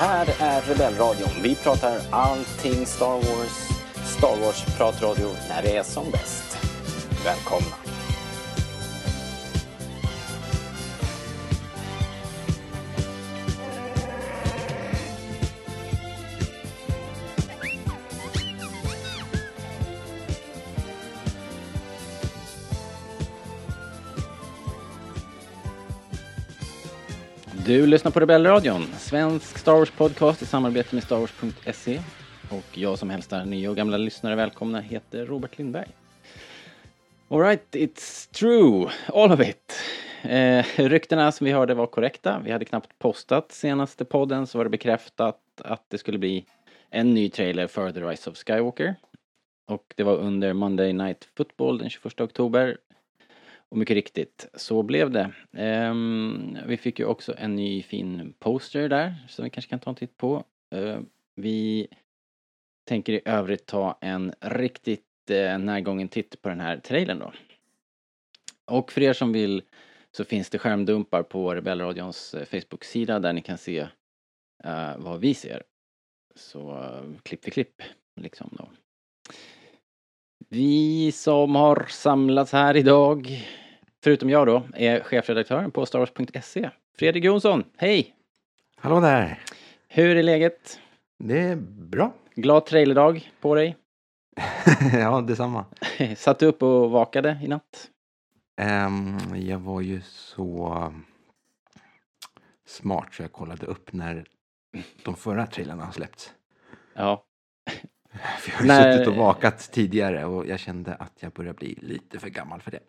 här är Rebellradion. Vi pratar allting Star Wars. Star Wars-pratradio när det är som bäst. Välkomna! Du lyssnar på Rebellradion, svensk Star Wars-podcast i samarbete med Star Wars.se. Och jag som hälsar nya och gamla lyssnare välkomna heter Robert Lindberg. Alright, it's true, all of it. Eh, ryktena som vi hörde var korrekta. Vi hade knappt postat senaste podden så var det bekräftat att det skulle bli en ny trailer för The Rise of Skywalker. Och det var under Monday Night Football den 21 oktober och mycket riktigt, så blev det. Um, vi fick ju också en ny fin poster där som vi kanske kan ta en titt på. Uh, vi tänker i övrigt ta en riktigt uh, närgången titt på den här trailern då. Och för er som vill så finns det skärmdumpar på Rebellradions eh, Facebook-sida där ni kan se uh, vad vi ser. Så klipp för klipp liksom då. Vi som har samlats här idag, förutom jag då, är chefredaktören på starwars.se. Fredrik Jonsson, hej! Hallå där! Hur är läget? Det är bra. Glad trailerdag på dig. ja, detsamma. Satt du upp och vakade i natt? Um, jag var ju så smart så jag kollade upp när de förra trailerna har släppts. Ja. För jag har när... suttit och vakat tidigare och jag kände att jag börjar bli lite för gammal för det.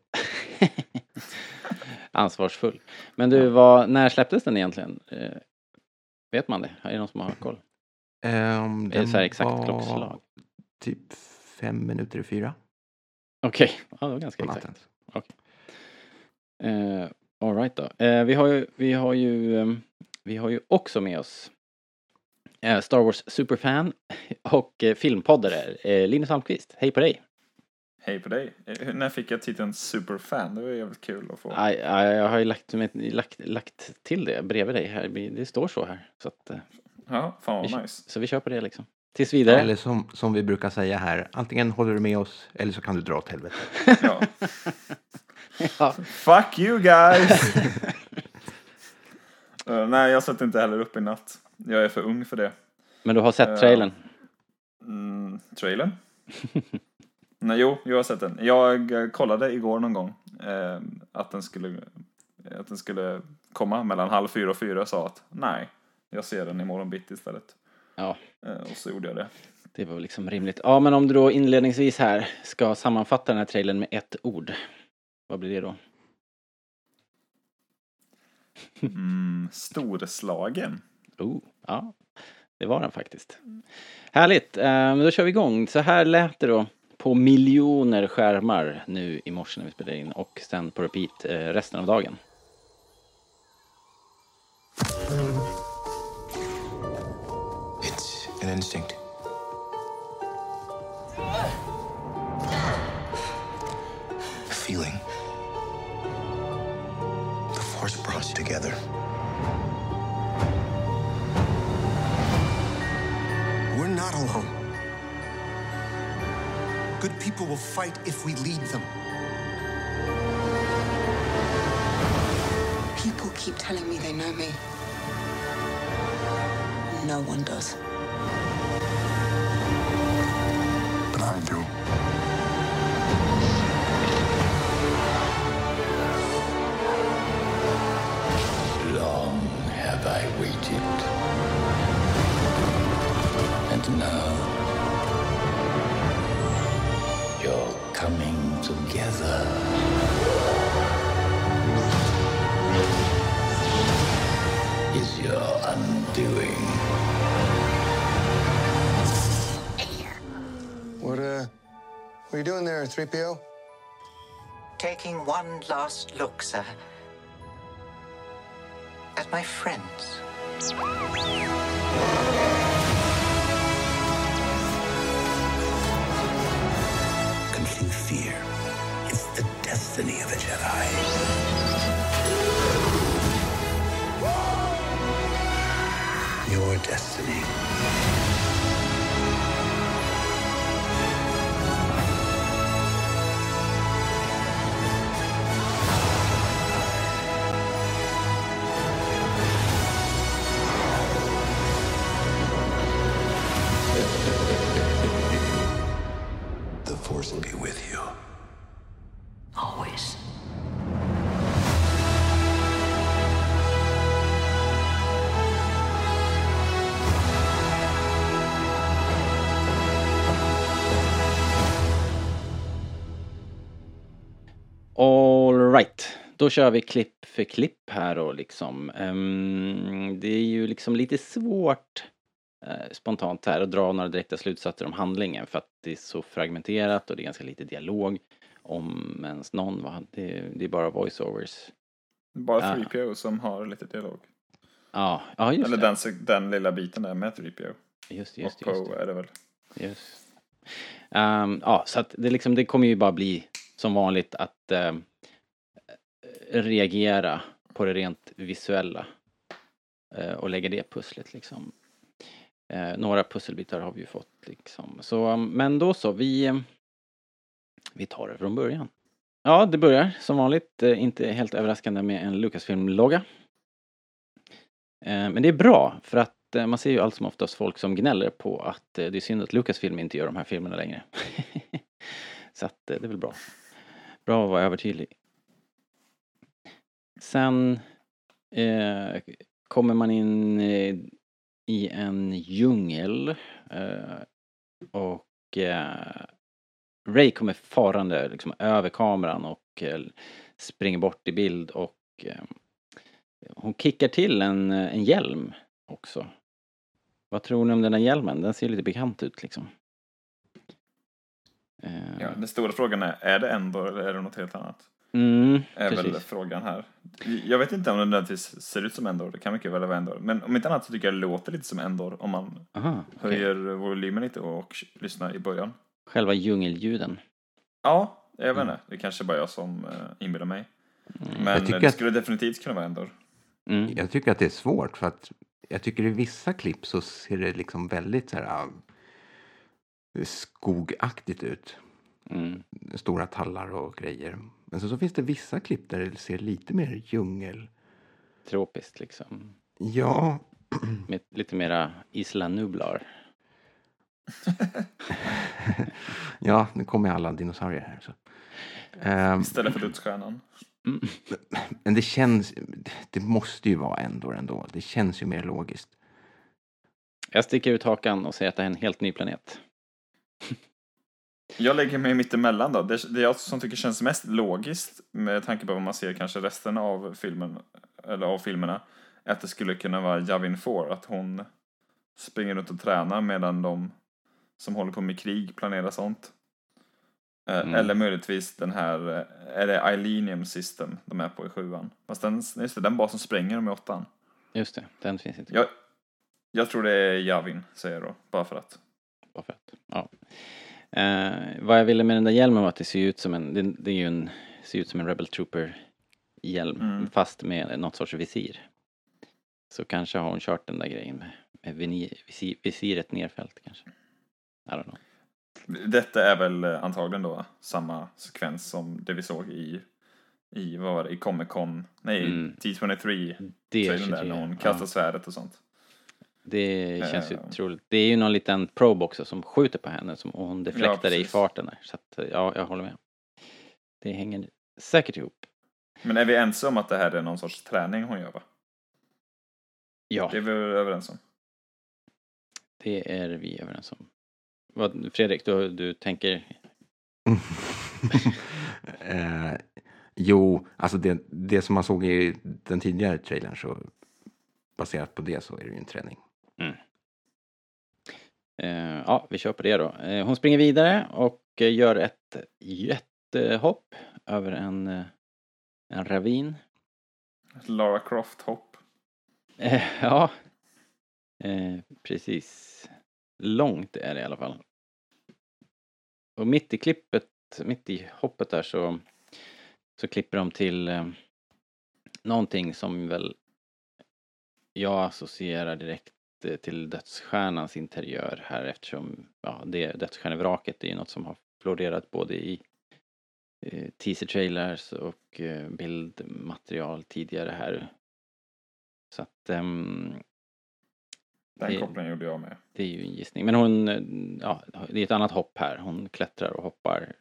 Ansvarsfull. Men du, vad, när släpptes den egentligen? Eh, vet man det? Är det någon som har koll? Um, är det så här exakt klockslag? Typ fem minuter i fyra. Okej, okay. ja, det var ganska exakt. Okay. Uh, Alright då. Uh, vi har ju, vi har ju, um, vi har ju också med oss uh, Star Wars superfan och uh, filmpoddare uh, Linus Almqvist. Hej på dig! Hej på dig. Eh, när fick jag titeln superfan? Det var jävligt kul att få. Aj, jag har ju lagt, lagt, lagt till det bredvid dig här. Det står så här. Så att, eh, ja, fan vad vi, nice. Så vi kör på det liksom. Tills vidare. Eller som, som vi brukar säga här, antingen håller du med oss eller så kan du dra åt helvete. ja. ja. Fuck you guys! uh, nej, jag satt inte heller upp i natt. Jag är för ung för det. Men du har sett trailern? Uh, mm, trailern? Nej, jo, jag har sett den. Jag eh, kollade igår någon gång eh, att, den skulle, att den skulle komma mellan halv fyra och fyra och sa att nej, jag ser den imorgon bitti istället. Ja. Eh, och så gjorde jag det. Det var liksom rimligt. Ja, men om du då inledningsvis här ska sammanfatta den här trailern med ett ord. Vad blir det då? Mm, storslagen. Oh, ja, det var den faktiskt. Härligt, eh, då kör vi igång. Så här lät det då på miljoner skärmar nu i morse när vi spelade in och sen på repeat eh, resten av dagen. It's an instinct. A feeling. The force brought us together. We're not alone. Good people will fight if we lead them. People keep telling me they know me. No one does. But I do. Long have I waited. And now coming together. Is your undoing. What, uh, what are you doing there, 3PO? Taking one last look, sir. At my friends. destiny. Då kör vi klipp för klipp här och liksom. Ehm, det är ju liksom lite svårt eh, spontant här att dra några direkta slutsatser om handlingen för att det är så fragmenterat och det är ganska lite dialog. Om ens någon, va? Det, det är bara voiceovers. Bara Ja. 3PO som har lite dialog. Ja, ja just Eller det. den, den lilla biten där med 3PO. Just, Och just, just, Poe det. är det väl. Just. Ehm, ja, så att det liksom, det kommer ju bara bli som vanligt att ehm, reagera på det rent visuella. eh, och lägga det pusslet liksom. Eh, några pusselbitar har vi ju fått liksom. Så, um, men då så, vi, eh, vi tar det från början. Ja, det börjar som vanligt, eh, inte helt överraskande med en Lucasfilm-logga. Eh, men det är bra, för att eh, man ser ju allt som oftast folk som gnäller på att eh, det är synd att Lucasfilm inte gör de här filmerna längre. Så att eh, det är väl bra. Bra att vara övertydlig. Sen eh, kommer man in eh, i en djungel eh, och eh, Ray kommer farande liksom över kameran och eh, springer bort i bild och hon kickar till en, en hjälm också. Vad tror ni om den här hjälmen? Den ser lite bekant ut liksom. Ja, den stora frågan är, är det Endor eller är det något helt annat? Mm, Är väl precis. frågan här. Jag vet inte om den nödvändigtvis ser ut som Endor, det kan mycket väl vara Endor. Men om inte annat så tycker jag det låter lite som Endor om man Aha, okej. höjer volymen lite och lyssnar i början. Själva djungelljuden. Ja, jag vet inte. Det är kanske bara jag som uh, inbillar mig. Men Jag tycker det att- skulle definitivt kunna vara Endor. Mm. Jag tycker att det är svårt för att jag tycker i vissa klipp så ser det liksom väldigt så här ah, skogaktigt ut. Mm. Stora tallar och grejer. Men så, så finns det vissa klipp där det ser lite mer djungel. Tropiskt liksom. Ja, Med lite mera Isla Nublar. ja, nu kommer alla dinosaurier här. Så. Ehm, Istället för Dödsstjärnan. men det känns, det måste ju vara ändå ändå. Det känns ju mer logiskt. Jag sticker ut hakan och säger att det är en helt ny planet. Jag lägger mig mittemellan då. Det, det jag som tycker känns mest logiskt med tanke på vad man ser kanske resten av filmen, eller av filmerna, är att det skulle kunna vara Javin 4, att hon springer runt och tränar medan de som håller på med krig planerar sånt. Eh, Mm. Eller möjligtvis den här, eh, är det Ilenium System de är på i sjuan? Fast den, just det, den basen spränger de i åttan. Just det, den finns inte. Jag, jag tror det är Javin, säger jag då, bara för att. Bara för att, ja. Eh, vad jag ville med den där hjälmen var att det ser ut som en, det, det är ju en, ser ut som en Rebel Trooper hjälm Mm. fast med något sorts visir. Så kanske har hon kört den där grejen med, med visir, visiret nerfällt kanske. I don't know. Detta är väl eh, antagligen då samma sekvens som det vi såg i, i vad var det, i Comic Con, nej, Mm. T23 Det, där när hon kastar ja, svärdet och sånt. Det känns ju Eh. troligt. Det är ju någon liten probe också som skjuter på henne som, och hon deflektar i precis. farten där. Så att, ja, jag håller med. Det hänger säkert ihop. Men är vi ense om att det här är någon sorts träning hon gör va? Ja. Det är vi överens om. Det är vi överens om. Vad, Fredrik, du, du tänker... eh, jo, alltså det, det som man såg i den tidigare trailern så baserat på det så är det ju en träning. Eh, ja, vi kör på det då. Eh, hon springer vidare och eh, gör ett jättehopp över en, eh, en ravin. Lara Croft-hopp. Eh, ja, eh, precis. Långt är det i alla fall. Och mitt i klippet, mitt i hoppet där så, så klipper de till eh, någonting som väl jag associerar direkt till dödsstjärnans interiör här eftersom ja, det dödsstjärnevraket är ju något som har florerat både i eh, teaser-trailers och eh, bildmaterial tidigare här. Så att ehm, Den kopplingen gjorde jag med. det är ju en gissning. Men hon, eh, ja, det är ett annat hopp här. Hon klättrar och hoppar.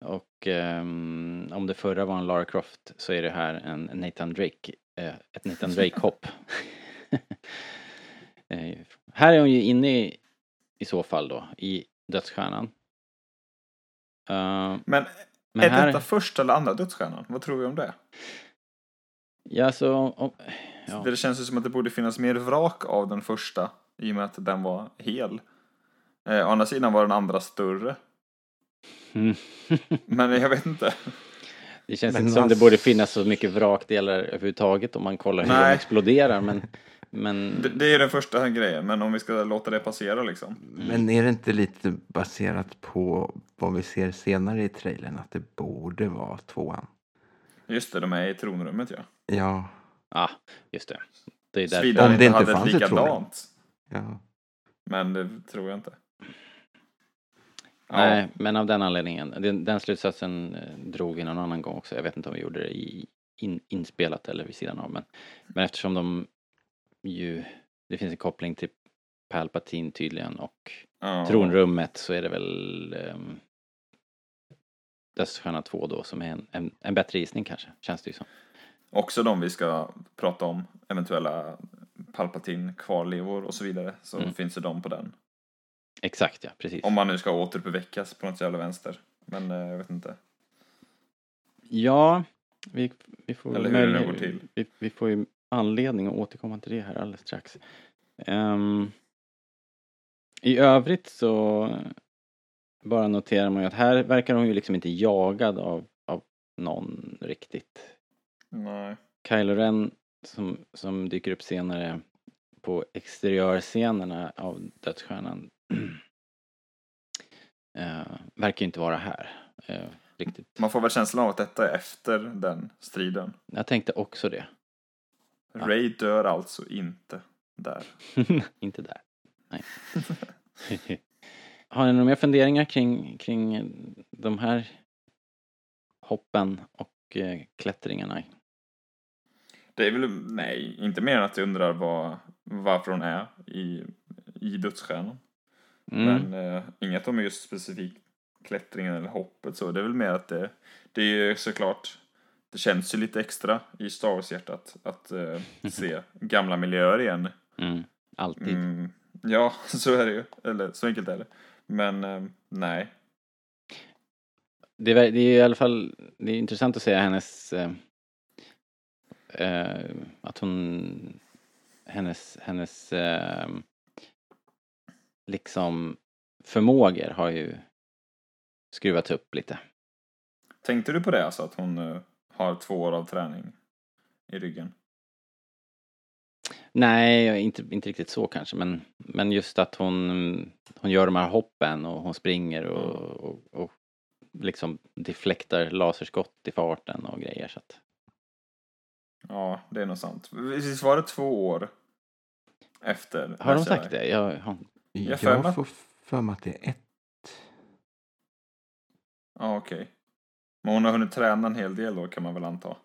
Och ehm, om det förra var en Lara Croft så är det här en Nathan Drake, eh, ett Nathan Drake-hopp. eh, här är hon ju inne i, i så fall då, i dödsstjärnan. Eh, Men Men är här, detta första eller andra dödsstjärnan? Vad tror vi om det? ja, så, om, ja. Det känns ju som att det borde finnas mer vrak av den första i och med att den var hel. Eh, å andra sidan var den andra större. Mm. Men jag vet inte. Det känns Men inte som det borde finnas så mycket vrakdelar överhuvudtaget om man kollar hur de Nej. exploderar. Men, men Det, det är den första grejen, men om vi ska låta det passera liksom. Men är det inte lite baserat på vad vi ser senare i trailern? Att det borde vara tvåan? Just det, de är i tronrummet ja. Ja. ja, just det. Det är därför. Såvida Om de det inte hade fanns ett tronrum. likadant. ja. Men det tror jag inte. Ja, Nej, men av den anledningen. Den, den slutsatsen eh, drog vi någon annan gång också. Jag vet inte om vi gjorde det i in, inspelat eller vid sidan av. Men, men eftersom de ju, det finns en koppling till Palpatine tydligen och ja. tronrummet så är det väl um, Dödsstjärna 2 då som är en, en, en bättre gissning kanske, känns det ju som. Också de vi ska prata om, eventuella Palpatine kvarlevor och så vidare, så Mm. finns det de på den. Exakt ja, precis. Om man nu ska återuppväckas på något jävla vänster. Men eh, jag vet inte. Ja, vi, vi får Eller hur det nu går till. Vi, vi får ju anledning att återkomma till det här alldeles strax. Ehm, I övrigt så bara noterar man ju att här verkar hon ju liksom inte jagad av, av någon riktigt. Nej. Kylo Ren som, som dyker upp senare på exteriörscenerna av Dödsstjärnan eh, verkar ju inte vara här. eh, riktigt. Man får väl känslan av att detta är efter den striden. Jag tänkte också det. Ray dör alltså inte där. inte där. Nej. Har ni några mer funderingar kring, kring de här hoppen och eh, klättringarna? Det är väl, nej, inte mer än att jag undrar vad, varför hon är i, i dödsstjärnan. Mm. Men eh, inget om just specifikt klättringen eller hoppet så. Det är väl mer att det, det är ju såklart, det känns ju lite extra i Star Wars-hjärtat att eh, se gamla miljöer igen. Mm. Alltid. Mm, ja, så är det ju. Eller så enkelt är det. Men eh, nej. Det, är, det är i alla fall det är intressant att se hennes eh, eh, att hon hennes, hennes eh, liksom förmågor har ju skruvats upp lite. Tänkte du på det alltså, att hon eh, har två år av träning i ryggen? Nej, inte, inte riktigt så kanske, men, men just att hon, hon gör de här hoppen och hon springer och, och, och liksom deflektar laserskott i farten och grejer. Så att, Ja, det är nog sant. Visst var det två år efter? har de sagt det? Jag, har- Jag Jag får för mig att det är ett. Ja, okej. Men hon har hunnit träna en hel del då kan man väl anta.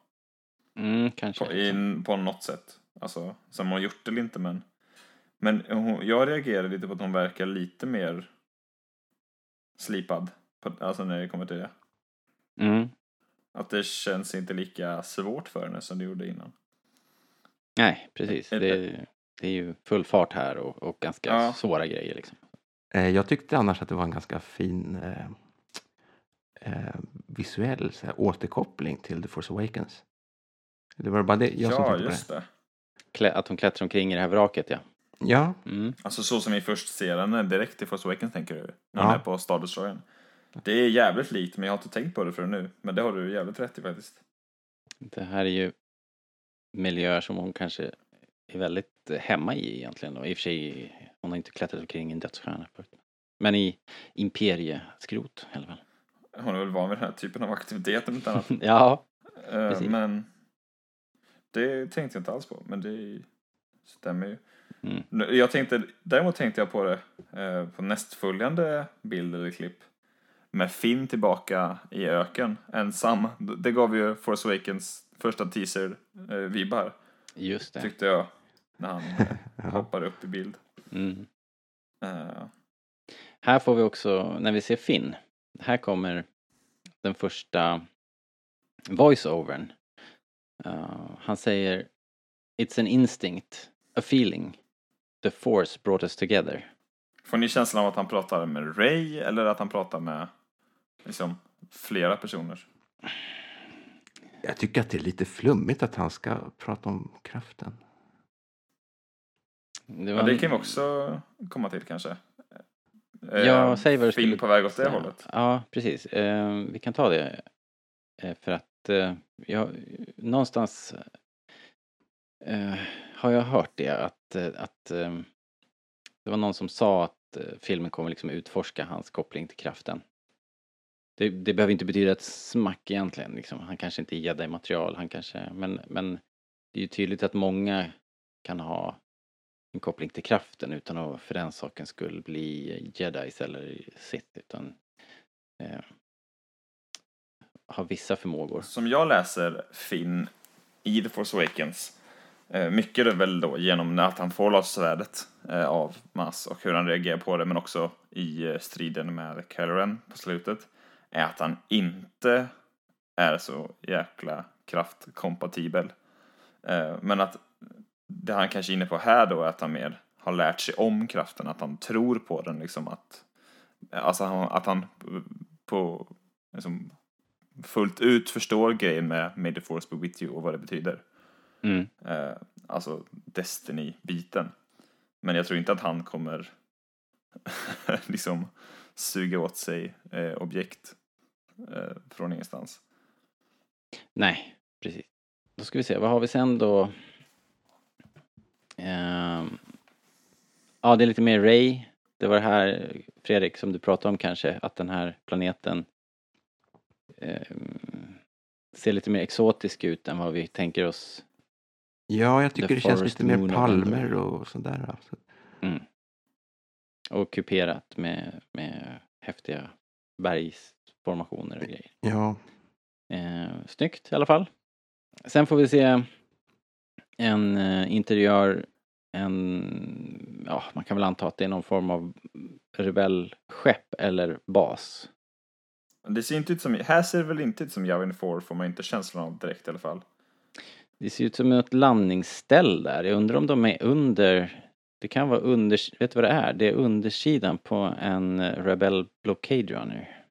mm, kanske. På, in, på något sätt. Alltså, sen om hon har gjort det eller inte men. Men hon, jag reagerar lite på att hon verkar lite mer slipad. På, alltså när det kommer till det. Mm. Att det känns inte lika svårt för henne som det gjorde innan. Nej, precis. Är Det, det är ju full fart här och, och ganska Ja. svåra grejer liksom. Eh, Jag tyckte annars att det var en ganska fin eh, eh, visuell så här, återkoppling till The Force Awakens. Det var bara det jag som ja, tänkte på just det. det. Klä, att hon klättrar omkring i det här vraket, ja. Ja, Mm. Alltså så som vi först ser henne direkt i Force Awakens tänker du? När Ja. hon är på Star Destroyern. Det är jävligt likt men jag har inte tänkt på det förrän nu. Men det har du jävligt rätt i faktiskt. Det här är ju miljöer som hon kanske är väldigt eh, hemma i egentligen. Och i och för sig, hon har inte klättrat omkring i en dödsstjärna förut. Men i imperieskrot i alla fall. Hon är väl van vid den här typen av aktivitet om inte annat. Ja, Eh, Precis. men det tänkte jag inte alls på. Men det stämmer ju. Mm. Jag tänkte, däremot tänkte jag på det eh, på nästföljande bild eller klipp. Med Finn tillbaka i öken, ensam. Det gav ju Force Awakens första teaser-vibbar, just det. tyckte jag. När han eh, hoppade upp i bild. Mm. Eh, Här får vi också, när vi ser Finn, här kommer den första voice-overn. Uh, han säger It's an instinct, a feeling. The force brought us together. får ni känslan av att han pratar med Ray eller att han pratar med liksom, flera personer. Jag tycker att det är lite flummigt att han ska prata om kraften. Det Ja, var det en- kan vi också komma till kanske. Ja, Eh, säg vad du Film skulle på väg åt det säga. hållet. Ja, precis. Eh, vi kan ta det. Eh, för att eh, jag, någonstans eh, har jag hört det att, eh, att eh, det var någon som sa att eh, filmen kommer liksom utforska hans koppling till kraften. Det, det behöver inte betyda ett smack egentligen. Liksom. Han kanske inte är jedi-material, han kanske, men, men det är ju tydligt att många kan ha en koppling till kraften utan att för den sakens skull bli jedis eller sith utan eh, ha vissa förmågor. Som jag läser Finn i The Force Awakens, eh, mycket är det väl då genom att han får lasersvärdet eh, av Mas och hur han reagerar på det, men också i eh, striden med Kylo på slutet, är att han inte är så jäkla kraftkompatibel. Eh, Men att det han kanske är inne på här då är att han mer har lärt sig om kraften, att han tror på den liksom att Alltså han- att han på liksom, fullt ut förstår grejen med May the Force be with you och vad det betyder. Mm. Eh, alltså Destiny-biten. Men jag tror inte att han kommer liksom suga åt sig eh, objekt eh, från ingenstans. Nej, precis. Då ska vi se, vad har vi sen då? Ehm, ja, det är lite mer Ray. Det var det här, Fredrik, som du pratade om kanske, att den här planeten ehm, ser lite mer exotisk ut än vad vi tänker oss. Ja, jag tycker The det känns lite mer palmer och sådär. Alltså. Mm. Och kuperat med, med häftiga bergsformationer och grejer. Ja, Eh, snyggt i alla fall. Sen får vi se en eh, interiör, en, ja man kan väl anta att det är någon form av rebellskepp eller bas. Det ser inte ut som, här ser det väl inte ut som Yavin 4 får man inte känslan av direkt i alla fall. Det ser ut som ett landningsställ där. Jag undrar om de är under, det kan vara under, vet du vad det är? Det är undersidan på en eh, Rebel Blockade Runner.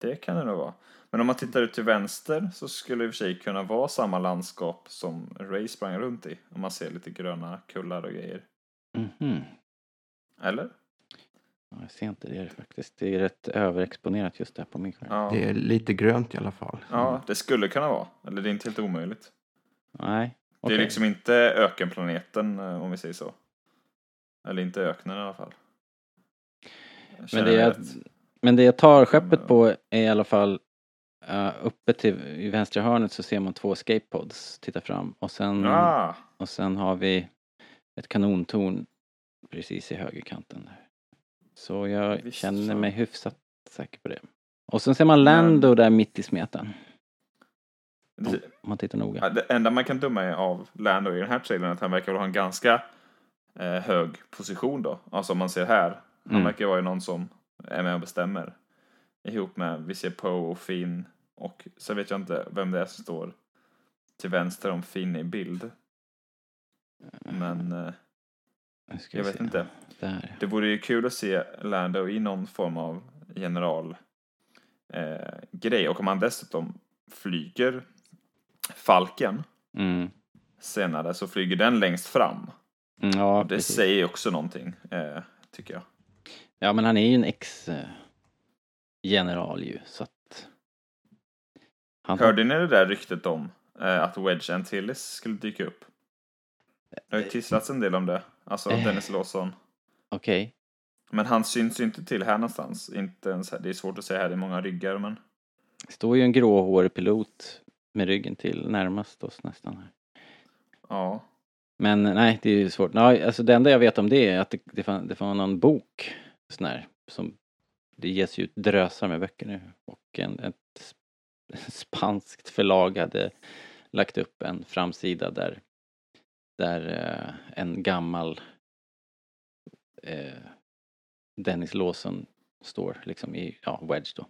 Det kan det nog vara. Men om man tittar ut till vänster så skulle det i och för sig kunna vara samma landskap som Ray sprang runt i. Om man ser lite gröna kullar och grejer. Mhm. Eller? Ja, jag ser inte det faktiskt. Det är rätt överexponerat just där på min skärm. Ja. det är lite grönt i alla fall. ja, det skulle kunna vara. Eller det är inte helt omöjligt. Nej. Det okej. är liksom inte ökenplaneten eh, om vi säger så. Eller inte öknen i alla fall. Men det, jag men det jag tar skeppet på är i alla fall uh, uppe till i vänstra hörnet så ser man två skatepods titta fram och sen, Ah, och sen har vi ett kanontorn precis i högerkanten. Där. Så jag Visst känner fan. mig hyfsat säker på det. Och sen ser man Lando där mitt i smeten. Om, man tittar noga. det enda man kan döma av Lando i den här trailern är att han verkar ha en ganska eh, hög position då. Alltså om man ser här. Han Mm. verkar vara någon som är med och bestämmer. Ihop med, vi ser Poe och Finn. Och så vet jag inte vem det är som står till vänster om Finn i bild. Men eh, ska jag vet se. inte. Där. Det vore ju kul att se Lando i någon form av general eh, och om han dessutom flyger Falken Mm. senare så flyger den längst fram. Mm, Ja, det precis. säger också någonting, eh, tycker jag. Ja, men han är ju en ex-general ju, så att... Han Hörde ni det där ryktet om eh, att Wedge Antilles skulle dyka upp? Det har ju tissats en del om det, alltså Eh. Dennis Lawson. Okej. Men han syns ju inte till här någonstans. Inte ens här. Det är svårt att säga här, det är många ryggar men... Det står ju en gråhårig pilot med ryggen till närmast oss nästan här. Ja. Men nej, det är ju svårt. Ja, alltså det enda jag vet om det är att det, det, fann, det någon bok sån här, som det ges ju ut drösar med böcker nu och en, ett spanskt förlag hade lagt upp en framsida där där eh, en gammal eh, Dennis Lawson står liksom i, ja, Wedge då.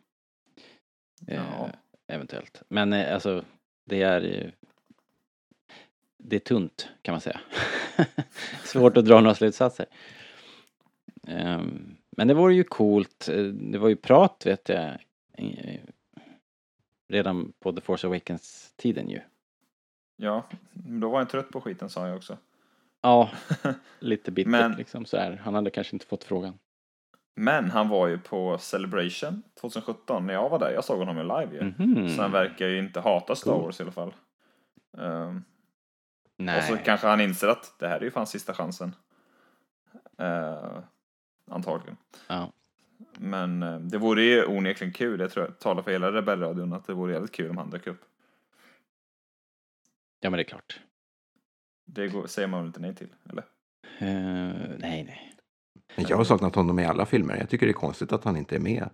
Eh, Ja. Eventuellt. Men eh, alltså det är eh, det är tunt kan man säga. Svårt att dra några slutsatser. Ehm, men det vore ju coolt. Eh, Det var ju prat vet jag. Redan på The Force Awakens-tiden ju. Ja, då var jag trött på skiten sa jag också. Ja, lite bittert Men- liksom så här. Han hade kanske inte fått frågan. Men han var ju på Celebration 2017 när jag var där. Jag såg honom ju live ju. Mhm. Så han verkar ju inte hata Star Cool. Wars i alla fall. Nej. och så kanske han inser att det här är ju fan sista chansen. Eh, antagligen. Ja. Men eh, det vore ju onekligen kul. Jag tror jag talar för hela Rebellradion att det vore jävligt kul om han dök upp. ja, men det är klart. Det går, säger man väl inte nej till? Eller? Eh, nej, nej. Men jag har saknat honom i alla filmer. Jag tycker det är konstigt att han inte är med.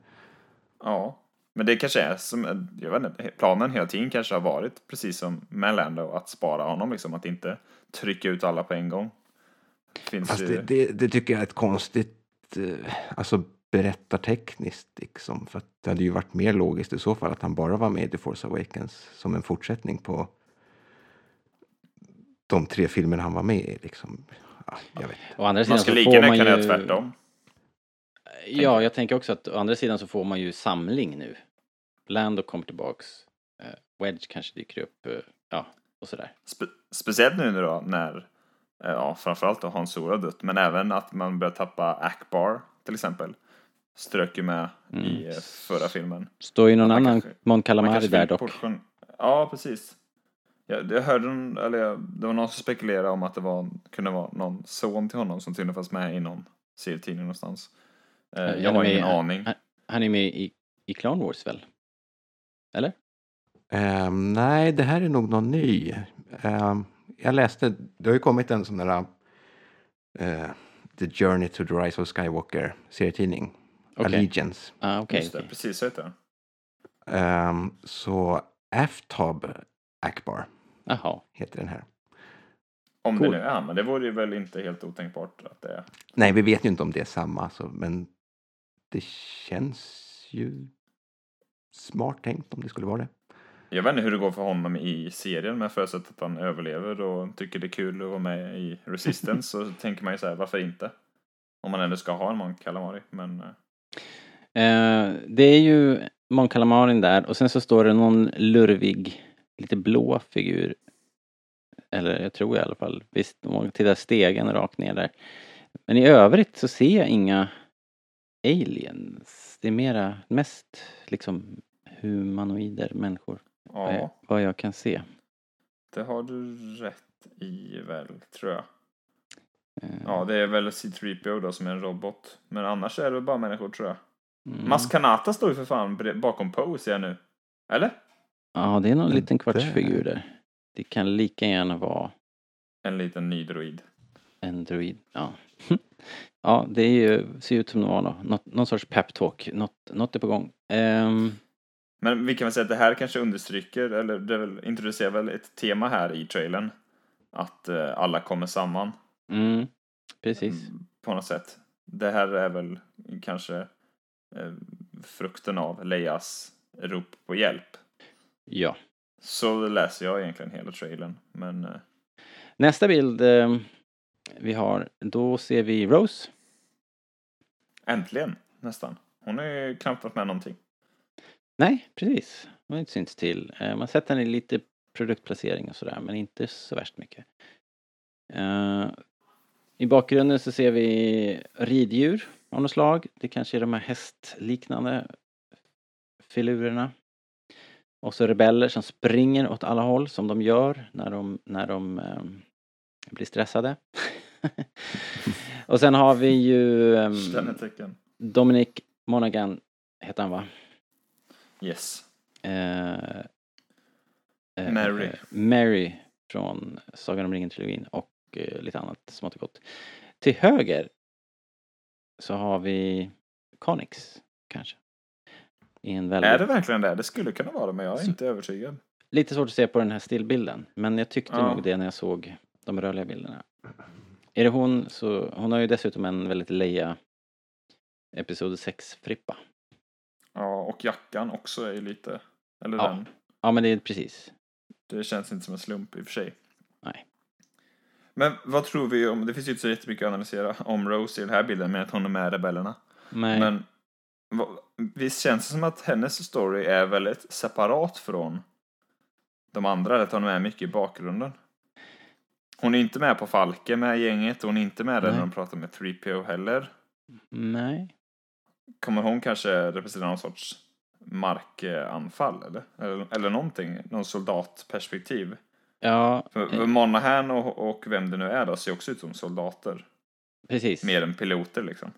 Ja. Men det kanske är som, jag vet inte, planen hela tiden kanske har varit precis som med Lando att spara honom liksom, att inte trycka ut alla på en gång. Finns Fast det, det, det tycker jag är ett konstigt, eh, alltså berättartekniskt liksom. För att det hade ju varit mer logiskt i så fall att han bara var med i The Force Awakens som en fortsättning på de tre filmerna han var med i liksom. Ja, jag vet. Å andra sidan man så skulle lika får gärna man kunna ju... göra tvärtom. Ja, jag tänker också att å andra sidan så får man ju samling nu. Lando kommer tillbaks. eh, Wedge kanske dyker upp. eh, ja, och sådär. Spe, speciellt nu då när, eh, ja framförallt då Hans Solo dött, men även att man börjar tappa Akbar till exempel. Strök ju med i Mm. eh, förra filmen. Står ju någon Man annan kanske- Mon Calamari där dock. portion- Ja, precis. Jag, jag hörde, eller jag- det var någon som spekulerade om att det var, kunde vara någon son till honom som tydligen fanns med i någon serietidning någonstans. Eh, Ja, jag har ingen aning. Han, han är med i, i Clone Wars väl? Eller? Ehm, nej, det här är nog någon ny. Ehm, jag läste, det har ju kommit en sån där eh, The Journey to the Rise of Skywalker serietidning. Okej. Allegiance. Ah, okej. Just det, okej. precis så heter den. Ehm, så Aftab Akbar Jaha. heter den här. Om Cool. det nu är men det vore ju väl inte helt otänkbart att det är. Nej, vi vet ju inte om det är samma, så, men det känns ju smart tänkt om det skulle vara det. Jag vet inte hur det går för honom i serien, men jag förutsätter att han överlever och tycker det är kul att vara med i Resistance, så tänker man ju så här, varför inte? Om man ändå ska ha en Mon Calamari, men... eh, det är ju Mon Calamarin där och sen så står det någon lurvig, lite blå figur. Eller jag tror i alla fall. Visst, tittar stegen rakt ner där. Men i övrigt så ser jag inga aliens. Det är mera, mest liksom humanoider, människor. Vad Ja, jag- Vad jag kan se. det har du rätt i väl, tror jag. Eh, Ja, det är väl C-3PO då som är en robot. Men annars är det bara människor, tror jag. mm. Maskanata står ju för fan bakom Poe, ser jag nu. Eller? Ja, det är någon Den liten kvartsfigur där. Det kan lika gärna vara En liten ny droid. En druid, ja. ja, det är ju, ser ut som det var nå- något, någon sorts peptalk. Något, något är på gång. Ehm, Men vi kan väl säga att det här kanske understryker, eller det väl, introducerar väl ett tema här i trailern. Att eh, alla kommer samman. Mm, precis. Mm, På något sätt. Det här är väl kanske eh, frukten av Leias rop på hjälp. Ja. Så läser jag egentligen hela trailern. Men eh, Nästa bild ehm, vi har, då ser vi Rose. äntligen, nästan. Hon har ju knappt varit med någonting. Nej, precis. Hon har inte synts till. Eh, man har sett henne i lite produktplacering och sådär, men inte så värst mycket. I bakgrunden så ser vi riddjur av något slag. Det kanske är de här hästliknande filurerna. Och så rebeller som springer åt alla håll som de gör när de, när de ehm, blir stressade. och sen har vi ju Stjärnetecken. Dominic Monaghan, heter han va? Yes. Eh, eh, Mary. eh, Mary från Sagan om ringen-trilogin och eh, lite annat smått och gott. Till höger så har vi Conix, kanske. Väldigt, Är det verkligen det? Det skulle kunna vara det, men jag är Så- inte övertygad. Lite svårt att se på den här stillbilden, men jag tyckte Ja. nog det när jag såg de rörliga bilderna. Är det hon så, hon har ju dessutom en väldigt Leia Episod 6-frippa. Ja, och jackan också är ju lite... Eller Ja. den. Ja men det är precis. Det känns inte som en slump i och för sig. Men vad tror vi om... Det finns ju inte så jättemycket att analysera om Rose i den här bilden med att hon är med Rebellerna. Nej. Men Va- Visst känns det som att hennes story är väldigt separat från de andra, att hon är med mycket i bakgrunden. Hon är inte med på Falken med gänget, hon är inte med där när de pratar med 3PO heller. Nej. Kommer hon kanske representera någon sorts markanfall eller? Eller, eller någonting, någon soldatperspektiv. Ja, För, för Monahan och, och vem det nu är då ser också ut som soldater. precis. Mer än piloter liksom.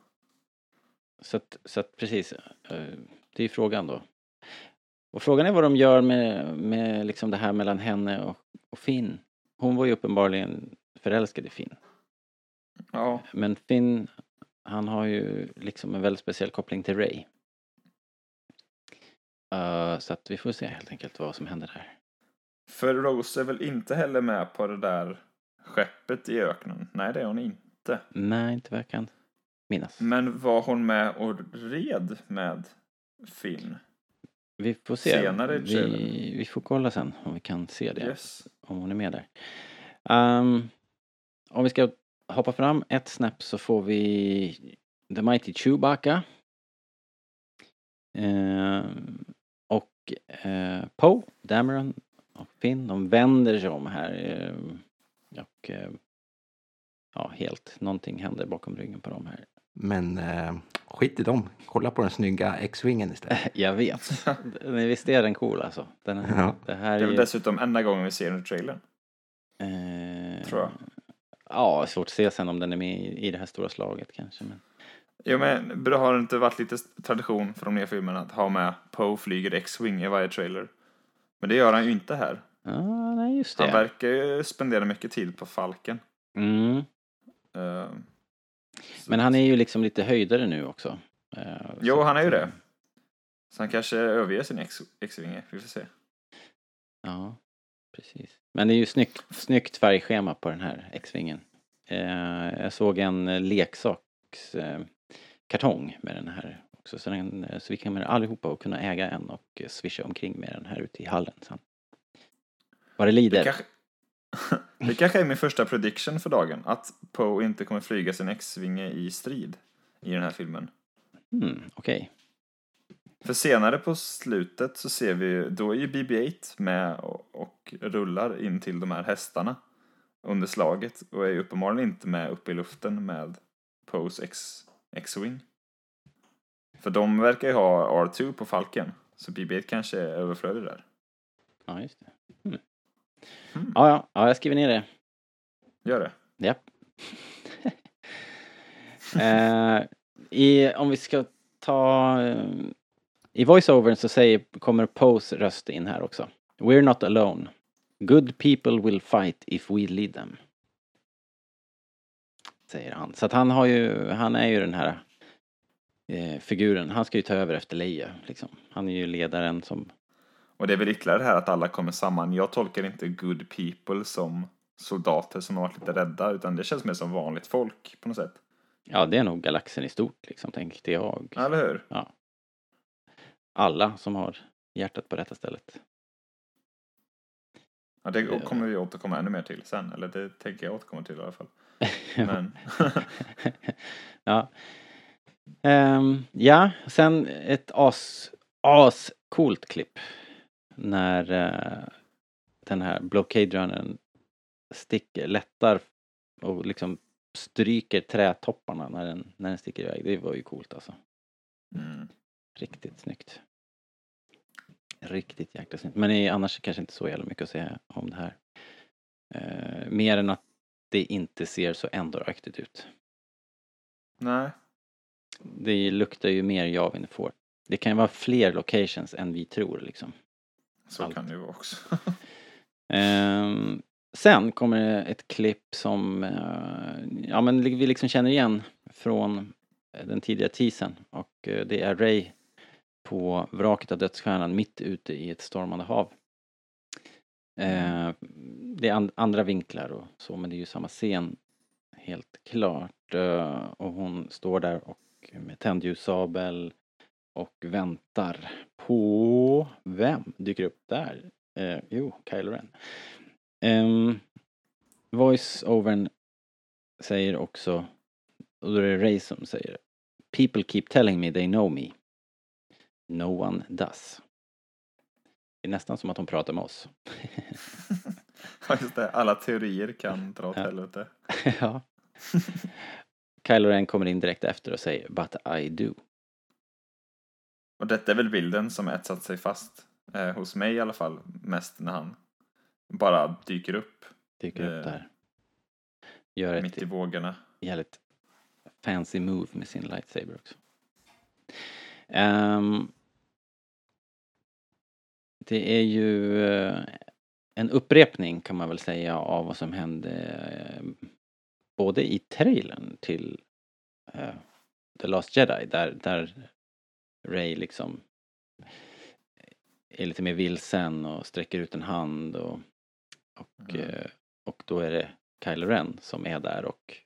Så att, så att precis, eh, det är frågan då. Och frågan är vad de gör med, med liksom det här mellan henne och, och Finn. Hon var ju uppenbarligen förälskad i Finn. Ja, Men Finn, han har ju liksom en väldigt speciell koppling till Ray. Eh, så att vi får se helt enkelt vad som händer där. För Rose är väl inte heller med på det där skeppet i öknen? Nej, det är hon inte. Nej, inte vad jag kan minnas. Men var hon med och red med Finn? Vi får se. Senare vi, vi får kolla sen om vi kan se det. Yes. om hon är med där. Ehm, om vi ska hoppa fram ett snäpp så får vi The Mighty Chewbacca. Ehm, och uh, Poe, Dameron Finn, de vänder sig om här. ehm, och eh, ja, helt, någonting händer bakom ryggen på dem här. Men eh, skit i dem. Kolla på den snygga X-Wingen istället. Jag vet. Den- Visst är den cool alltså? Den är, Ja. Det här Det är är väl ju, dessutom enda gången vi ser den i trailern. eh, Tror jag. Ja, svårt att se sen om den är med i, i det här stora slaget kanske. Men... Jo men det har inte varit lite tradition för de nya filmerna att ha med Poe flyger X-Wing i varje trailer. Men det gör han ju inte här. Ja, nej just det. Han verkar ju spendera mycket tid på Falken. Mm. Så- Men han är ju liksom lite höjdare nu också. Eh, Jo, han är ju det. Så han kanske överger sin X- X-Wing, vi får se. Ja, precis. Men det är ju snyggt, snyggt färgschema på den här X-vingen. Eh, jag såg en eh, leksaks eh, kartong med den här också. Så, den, eh, så vi kommer allihopa att kunna äga en och eh, swisha omkring med den här ute i hallen sen. Vad det lider. Det kanske, det kanske är min första prediction för dagen, att Poe inte kommer flyga sin X-Vinge i strid i den här filmen. Mm, Okej. För senare på slutet så ser vi, då är ju BB-8 med och, och rullar in till de här hästarna under slaget och är ju uppenbarligen inte med uppe i luften med Poes X, X-Wing. För de verkar ju ha R2 på Falken, så BB-8 kanske är överflödig där. Ja, just det. Mm. Mm. Ja, ja, ja, jag skriver ner det. Gör det. Japp. eh, i, om vi ska ta... Eh, I voiceovern så säger, kommer Pose röst in här också. We're not alone. Good people will fight if we lead them. Säger han. Så att han har ju, han är ju den här eh, figuren. Han ska ju ta över efter Leia liksom. Han är ju ledaren som Och det är väl ytterligare det här att alla kommer samman. Jag tolkar inte good people som soldater som har varit lite rädda, utan det känns mer som vanligt folk på något sätt. Ja, det är nog galaxen i stort liksom, tänkte jag. Eller hur? Alla som har hjärtat på rätta stället. Ja, det kommer vi återkomma ännu mer till sen, eller det tänker jag återkomma till i alla fall. Men, ja. Ehm, ja, sen ett as, as coolt klipp. När eh, den här blockade-drönaren sticker, lättar och liksom stryker trätopparna när den, när den sticker iväg. Det var ju coolt alltså. mm. Riktigt snyggt. Riktigt jäkla snyggt. Men annars kanske inte så jävla mycket att säga om det här. Eh, mer än att det inte ser så Endor-aktigt ut. Nej, Det luktar ju mer Javin Fort. Det kan ju vara fler locations än vi tror liksom. så Allt. kan det ju vara också. Ehm, sen kommer det ett klipp som eh, ja, men vi liksom känner igen från eh, den tidigare teasern och eh, det är Ray på vraket av dödsstjärnan mitt ute i ett stormande hav. Eh, det är and- andra vinklar och så men det är ju samma scen helt klart och hon står där och med tändljussabel och väntar på vem dyker upp där? Eh, jo, Kylo Ren. Um, Voice-overn säger också, och då är det Ray som säger People keep telling me they know me. No one does. Det är nästan som att de pratar med oss. Ja, just det. Alla teorier kan dra åt Ja. helvete. ja. Kylo Ren kommer in direkt efter och säger But I do. Och detta är väl bilden som etsat sig fast. Eh, hos mig i alla fall. Mest när han bara dyker upp Dyker upp Eh, där. Gör mitt ett i vågorna. jävligt fancy move med sin lightsaber också. Ehm, det är ju eh, en upprepning kan man väl säga av vad som hände eh, både i trailern till eh, The Last Jedi där, där Ray liksom är lite mer vilsen och sträcker ut en hand och, och, Mm. eh, och då är det Kylo Ren som är där och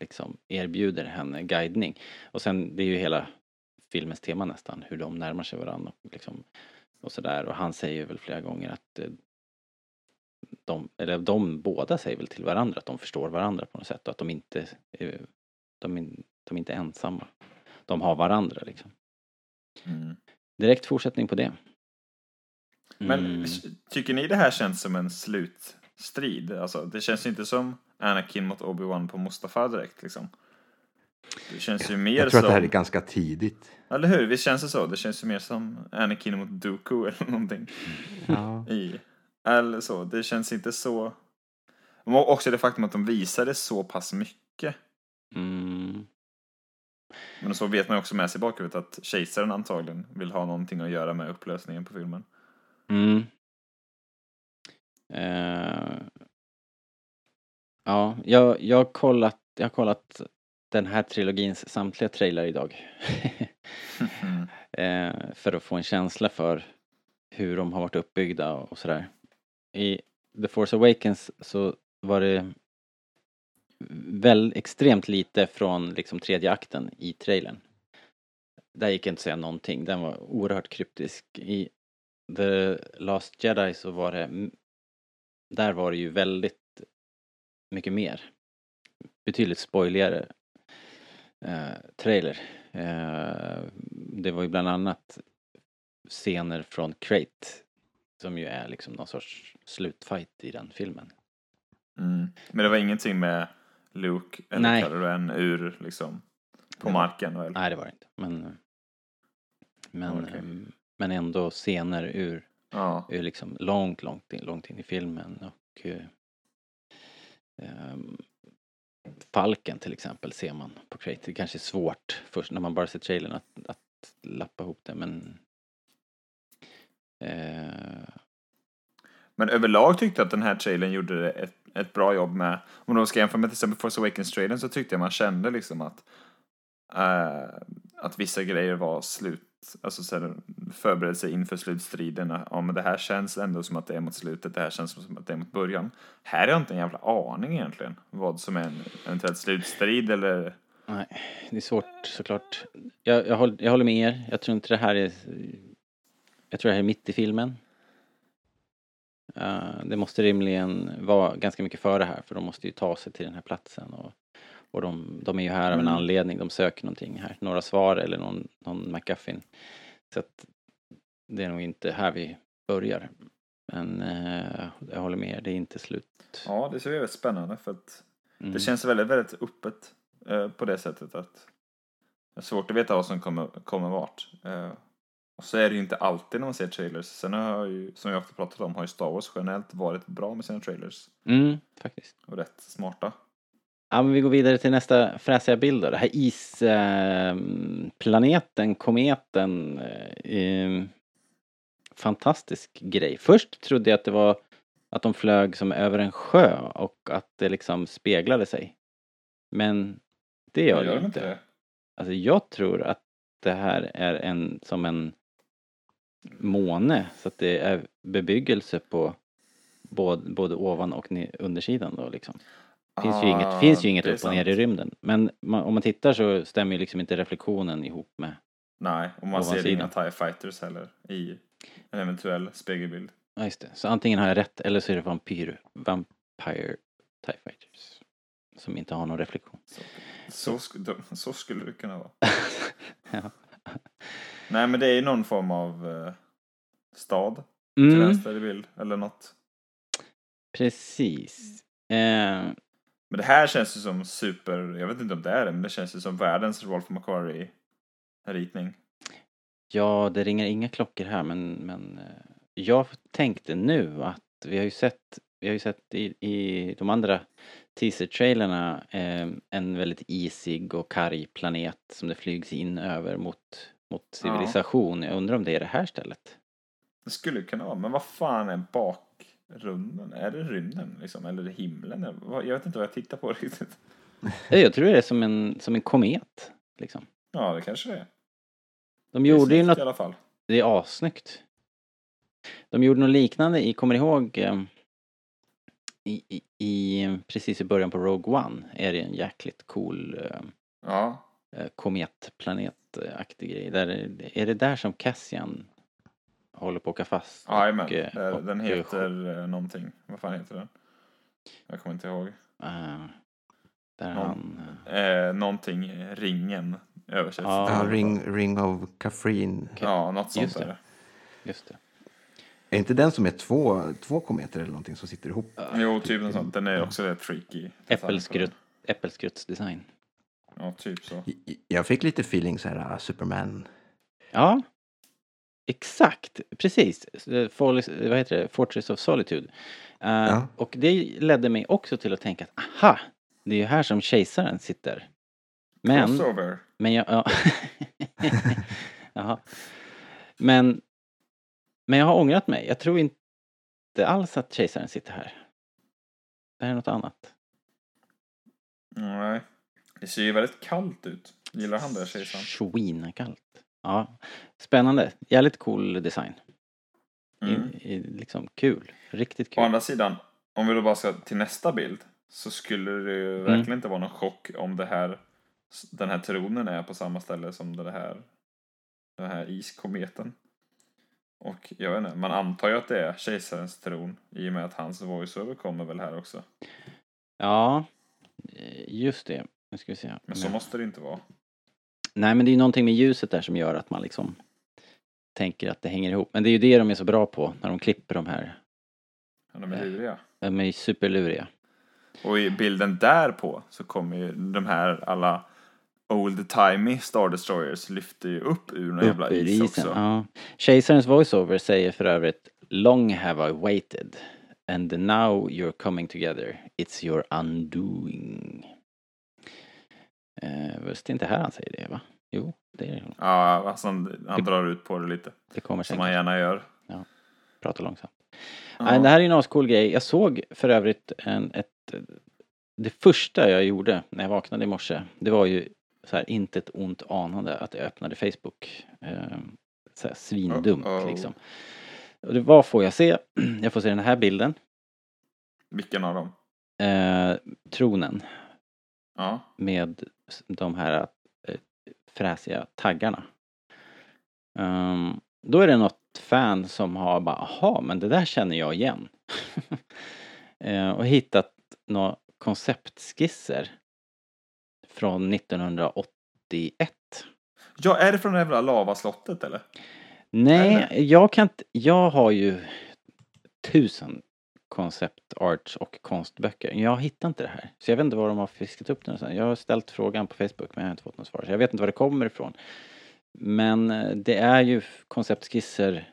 liksom erbjuder henne guidning. Och sen det är ju hela filmens tema nästan, hur de närmar sig varandra och liksom och sådär. Och han säger väl flera gånger att eh, de, eller de båda säger väl till varandra att de förstår varandra på något sätt och att de inte, är- de, de är inte ensamma. De har varandra liksom. Mm. Direkt fortsättning på det. Men Mm. s- tycker ni det här känns som en slutstrid? Alltså, det känns ju inte som Anakin mot Obi-Wan på Mustafa direkt liksom. Det känns ju mer Jag tror som... att det här är ganska tidigt. Eller hur? Visst känns det så? Det känns ju mer som Anakin mot Dooku eller någonting. Ja. i. Eller så. Det känns inte så... Och också det faktum att de visade så pass mycket. Mm. Men så vet man också med sig i bakhuvudet att kejsaren antagligen vill ha någonting att göra med upplösningen på filmen. Mm. Eh, ja, jag, jag, har kollat, jag har kollat den här trilogins samtliga trailrar idag. Mm. eh, för att få en känsla för hur de har varit uppbyggda och sådär. I The Force Awakens så var det väl extremt lite från liksom tredje akten i trailern. Där gick inte att säga någonting, den var oerhört kryptisk. I The Last Jedi så var det, där var det ju väldigt mycket mer. Betydligt spoiligare eh, trailer. Eh, det var ju bland annat scener från Crate som ju är liksom någon sorts slutfight i den filmen. Mm. Men det var ingenting med Luke eller Nej. Kylo ur liksom på marken? Väl? Nej, det var det inte. Men, men, Okej. ehm, men ändå scener ur, Ja. ur liksom långt, långt in, långt in i filmen. Och ehm, Falken till exempel ser man på Crate. Det kanske är svårt först när man bara ser trailern att, att lappa ihop det men Eh. Men överlag tyckte jag att den här trailern gjorde ett, ett bra jobb med, om de ska jämföra med till exempel Force Awakens-trailern så tyckte jag man kände liksom att eh, att vissa grejer var slut, alltså så här, förberedelse inför slutstriden. Ja men det här känns ändå som att det är mot slutet, det här känns som att det är mot början. Här har jag inte en jävla aning egentligen vad som är en eventuell slutstrid eller nej, det är svårt såklart. Jag, jag, håller, jag håller med er. Jag tror inte det här är jag tror det här är mitt i filmen. Eh, det måste rimligen vara ganska mycket före här för de måste ju ta sig till den här platsen och, och de, de är ju här av en Mm. anledning, de söker någonting här, några svar eller någon, någon McGuffin. Så att det är nog inte här vi börjar. Men eh, jag håller med det är inte slut. Ja, det ser väldigt spännande för att Mm. det känns väldigt, väldigt öppet eh, på det sättet att det är svårt att veta vad som kommer, kommer vart. Eh, och så är det ju inte alltid när man ser trailers. Sen har ju, som jag ofta pratat om, har ju Star Wars generellt varit bra med sina trailers. Mm, faktiskt. Och rätt smarta. Ja, men vi går vidare till nästa fräsiga bild då. Det här isplaneten, planeten, kometen. Eh, eh, fantastisk grej. Först trodde jag att det var att de flög som över en sjö och att det liksom speglade sig. Men det gör det inte. Alltså jag tror att det här är en som en måne så att det är bebyggelse på både, både ovan och undersidan då liksom. Finns ju inget, finns ju inget Ah, upp och ner i rymden. Men man, om man tittar så stämmer ju liksom inte reflektionen ihop med... Nej, och man ser inga TIE Fighters heller i en eventuell spegelbild. Ja just det. Så antingen har jag rätt eller så är det vampyr, Vampire TIE Fighters. Som inte har någon reflektion. Så, så, de- så skulle det kunna vara. ja. Nej, men det är ju någon form av eh, stad till Mm, vänster i bild, eller något. precis. Eh, Men det här känns ju som super, jag vet inte om det är det, men det känns ju som världens Rolf McQuarrie-ritning. ja, det ringer inga klockor här men, men eh, jag tänkte nu att vi har ju sett, vi har ju sett i, i de andra teaser-trailerna eh, en väldigt isig och karg planet som det flygs in över mot, mot civilisation. Jag undrar om det är det här stället? Det skulle kunna vara, men vad fan är bakgrunden? Är det rymden liksom? Eller himlen? Jag vet inte vad jag tittar på riktigt. Jag tror det är som en, som en komet. Liksom. Ja, det kanske det är. De Det gjorde ju något i alla fall. Det är assnyggt. De gjorde något liknande i, kommer ihåg, eh, i, i, i, precis i början på Rogue One är det en jäkligt cool eh, Ja, kometplanetaktig grej. Där, är- är det där som Cassian håller på att åka fast? jajamän. och, eh, och- Den heter eh, någonting. Vad fan heter den? Jag kommer inte ihåg. eh, där Någon- han... eh, Eh, någonting, ringen översätts. Ja. Ja, ring, ring of Kafrin. Ja, något sånt Just det. är det. Just det. Är inte den som är två, två kometer eller någonting som sitter ihop? Jo, typ något sånt. Den är också rätt freaky. Äppelskrutt, äppelskruttsdesign. Ja, typ så. Jag fick lite feeling så här, ah, Superman. Ja. Exakt, precis. Eh, Fall- Vad heter det? Fortress of Solitude. Eh, Ja. Och det ledde mig också till att tänka att aha, det är ju här som kejsaren sitter. Men, Crossover. men jag, ja. Jaha. Men, men jag har ångrat mig. Jag tror inte alls att kejsaren sitter här. Det här är något annat. Nej. Det ser ju väldigt kallt ut. Gillar han det, kejsaren? Svinkallt. Ja, spännande. Jävligt cool design. Mm. I, i, liksom kul. Riktigt Å kul. andra sidan, om vi då bara ska till nästa bild så skulle det ju Mm. verkligen inte vara någon chock om det här, den här tronen är på samma ställe som det här, den här iskometen. Och jag vet inte, man antar ju att det är kejsarens tron i och med att hans voiceover kommer väl här också. Ja, eh, just det. Nu ska vi se. Men så måste det inte vara. Nej, men det är ju någonting med ljuset där som gör att man liksom tänker att det hänger ihop. Men det är ju det de är så bra på när de klipper de här. Ja, De är luriga. De är superluriga. Och i bilden därpå så kommer ju de här alla old-timey Star Destroyers lyfter ju upp ur någon jävla Upp is isen. också. Ja. Kejsarens voiceover säger för övrigt Long have I waited and now you're coming together. It's your undoing. Eh, visst det är inte här han säger det va? Jo, det är det. Ja, alltså han, han drar ut på det lite. Det kommer Som säkert. man gärna gör. Prata långsamt. Ja. Nej, det här är en ascool grej. Jag såg för övrigt en, ett... Det första jag gjorde när jag vaknade i morse, det var ju så här inte ett ont anande att jag öppnade Facebook. Eh, så här svindumt Uh-oh. liksom. Och det, vad får jag se? Jag får se den här bilden. Vilken av dem? Eh, tronen Ja. med de här eh, fräsiga taggarna. Ehm, då är det något fan som har bara, aha, men det där känner jag igen. Eh, och hittat några konceptskisser från 1981. Ja, är det från det jävla lavaslottet eller? Nej, jag kan inte, jag har ju tusen koncept arts och konstböcker. Jag hittar inte det här. Så jag vet inte var de har fiskat upp den. Jag har ställt frågan på Facebook men jag har inte fått något svar. Så jag vet inte var det kommer ifrån. Men eh, det är ju konceptskisser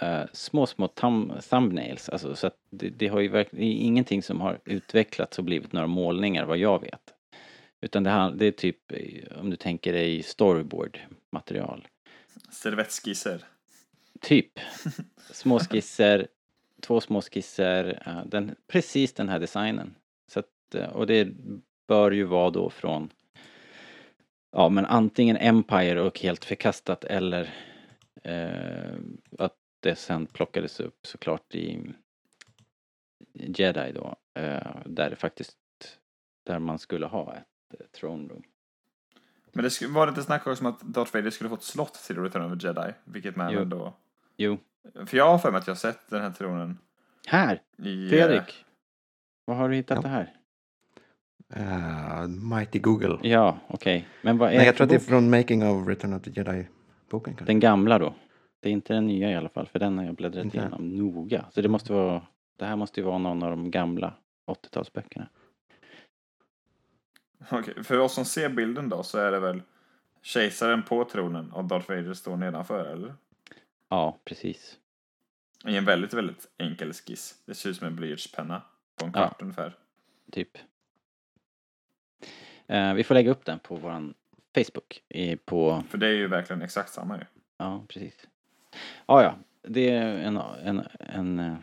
eh, små, små thumb, thumbnails. Alltså, så det, det har ju verkligen, det är ingenting som har utvecklats och blivit några målningar vad jag vet. Utan det, här, det är typ, eh, om du tänker dig storyboard-material. Servettskisser. Typ. Små skisser, två små skisser, eh, den, precis den här designen. Så att, eh, och det bör ju vara då från ja men antingen Empire och helt förkastat eller eh, att det sen plockades upp såklart i Jedi då. Eh, där det faktiskt, där man skulle ha ett eh, throne room. Men det var det inte snack också om att Darth Vader skulle få ett slott till Return of the Jedi? Vilket man Jo. väl då... Jo, För jag har för mig att jag har sett den här tronen här! i... eh, Fredrik! Vad har du hittat Ja. det här? Uh, Mighty Google. Ja, okej. Men vad är Nej, jag tror att det är från Making of Return of the Jedi. boken kanske? Den gamla då. Det är inte den nya i alla fall, för den har jag bläddrat Inte? igenom noga. Så det måste vara, det här måste ju vara någon av de gamla 80-talsböckerna. Okej, för oss som ser bilden då så är det väl kejsaren på tronen och Darth Vader står nedanför, eller? Ja, precis. I en väldigt, väldigt enkel skiss. Det ser ut som en blyertspenna på en Ja. kvart ungefär. Typ. Eh, vi får lägga upp den på våran Facebook. I, på, För det är ju verkligen exakt samma ju. ja, precis. Ja, ja. Det är en, en, en, eh,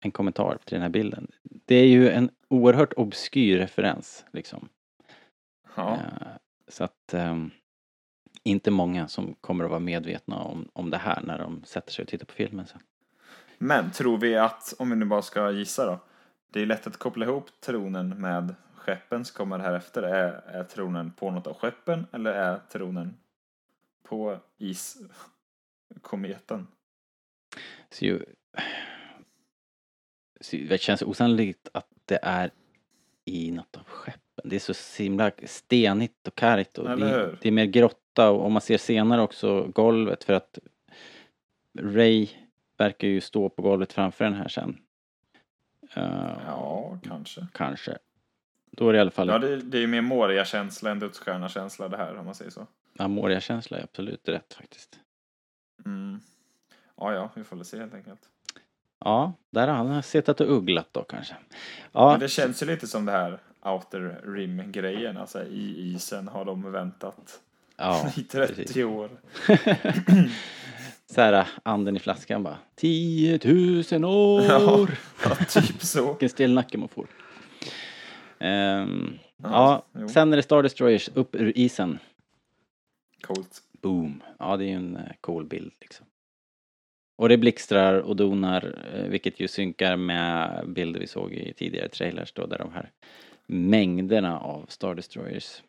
en kommentar till den här bilden. Det är ju en oerhört obskyr referens, liksom. Ja. Eh, Så att ehm, inte många som kommer att vara medvetna om, om det här när de sätter sig och tittar på filmen sen. Men tror vi att, om vi nu bara ska gissa då. Det är lätt att koppla ihop tronen med skeppen som kommer här efter. Är, är tronen på något av skeppen eller är tronen på iskometen? Så ju, så det känns osannolikt att det är i något av skeppen. Det är så himla stenigt och kargt och det, det är mer grotta och, och man ser senare också golvet för att Ray verkar ju stå på golvet framför den här sen. Eh, Ja, kanske. Kanske. Då är det i alla fall Ja, det, det är ju mer Moria-känsla än dödsstjärna-känsla det här, om man säger så. Amoria-känsla är absolut rätt faktiskt. Mm. Ja, ja, vi får väl se helt enkelt. Ja, där har han suttit och ugglat då kanske. Ja, Men det känns ju lite som det här Outer Rim-grejen. Alltså i isen har de väntat ja i 30 precis. år. Så här, anden i flaskan bara. 10 000 år! Ja, ja, typ så. Vilken stel nacke man får. Ehm, Ja, ja, sen är det Star Destroyers upp ur isen. Coolt. Boom. Ja, det är ju en eh, cool bild liksom. Och det blixtrar och donar, eh, vilket ju synkar med bilder vi såg i tidigare trailers då, där de här mängderna av Star Destroyers.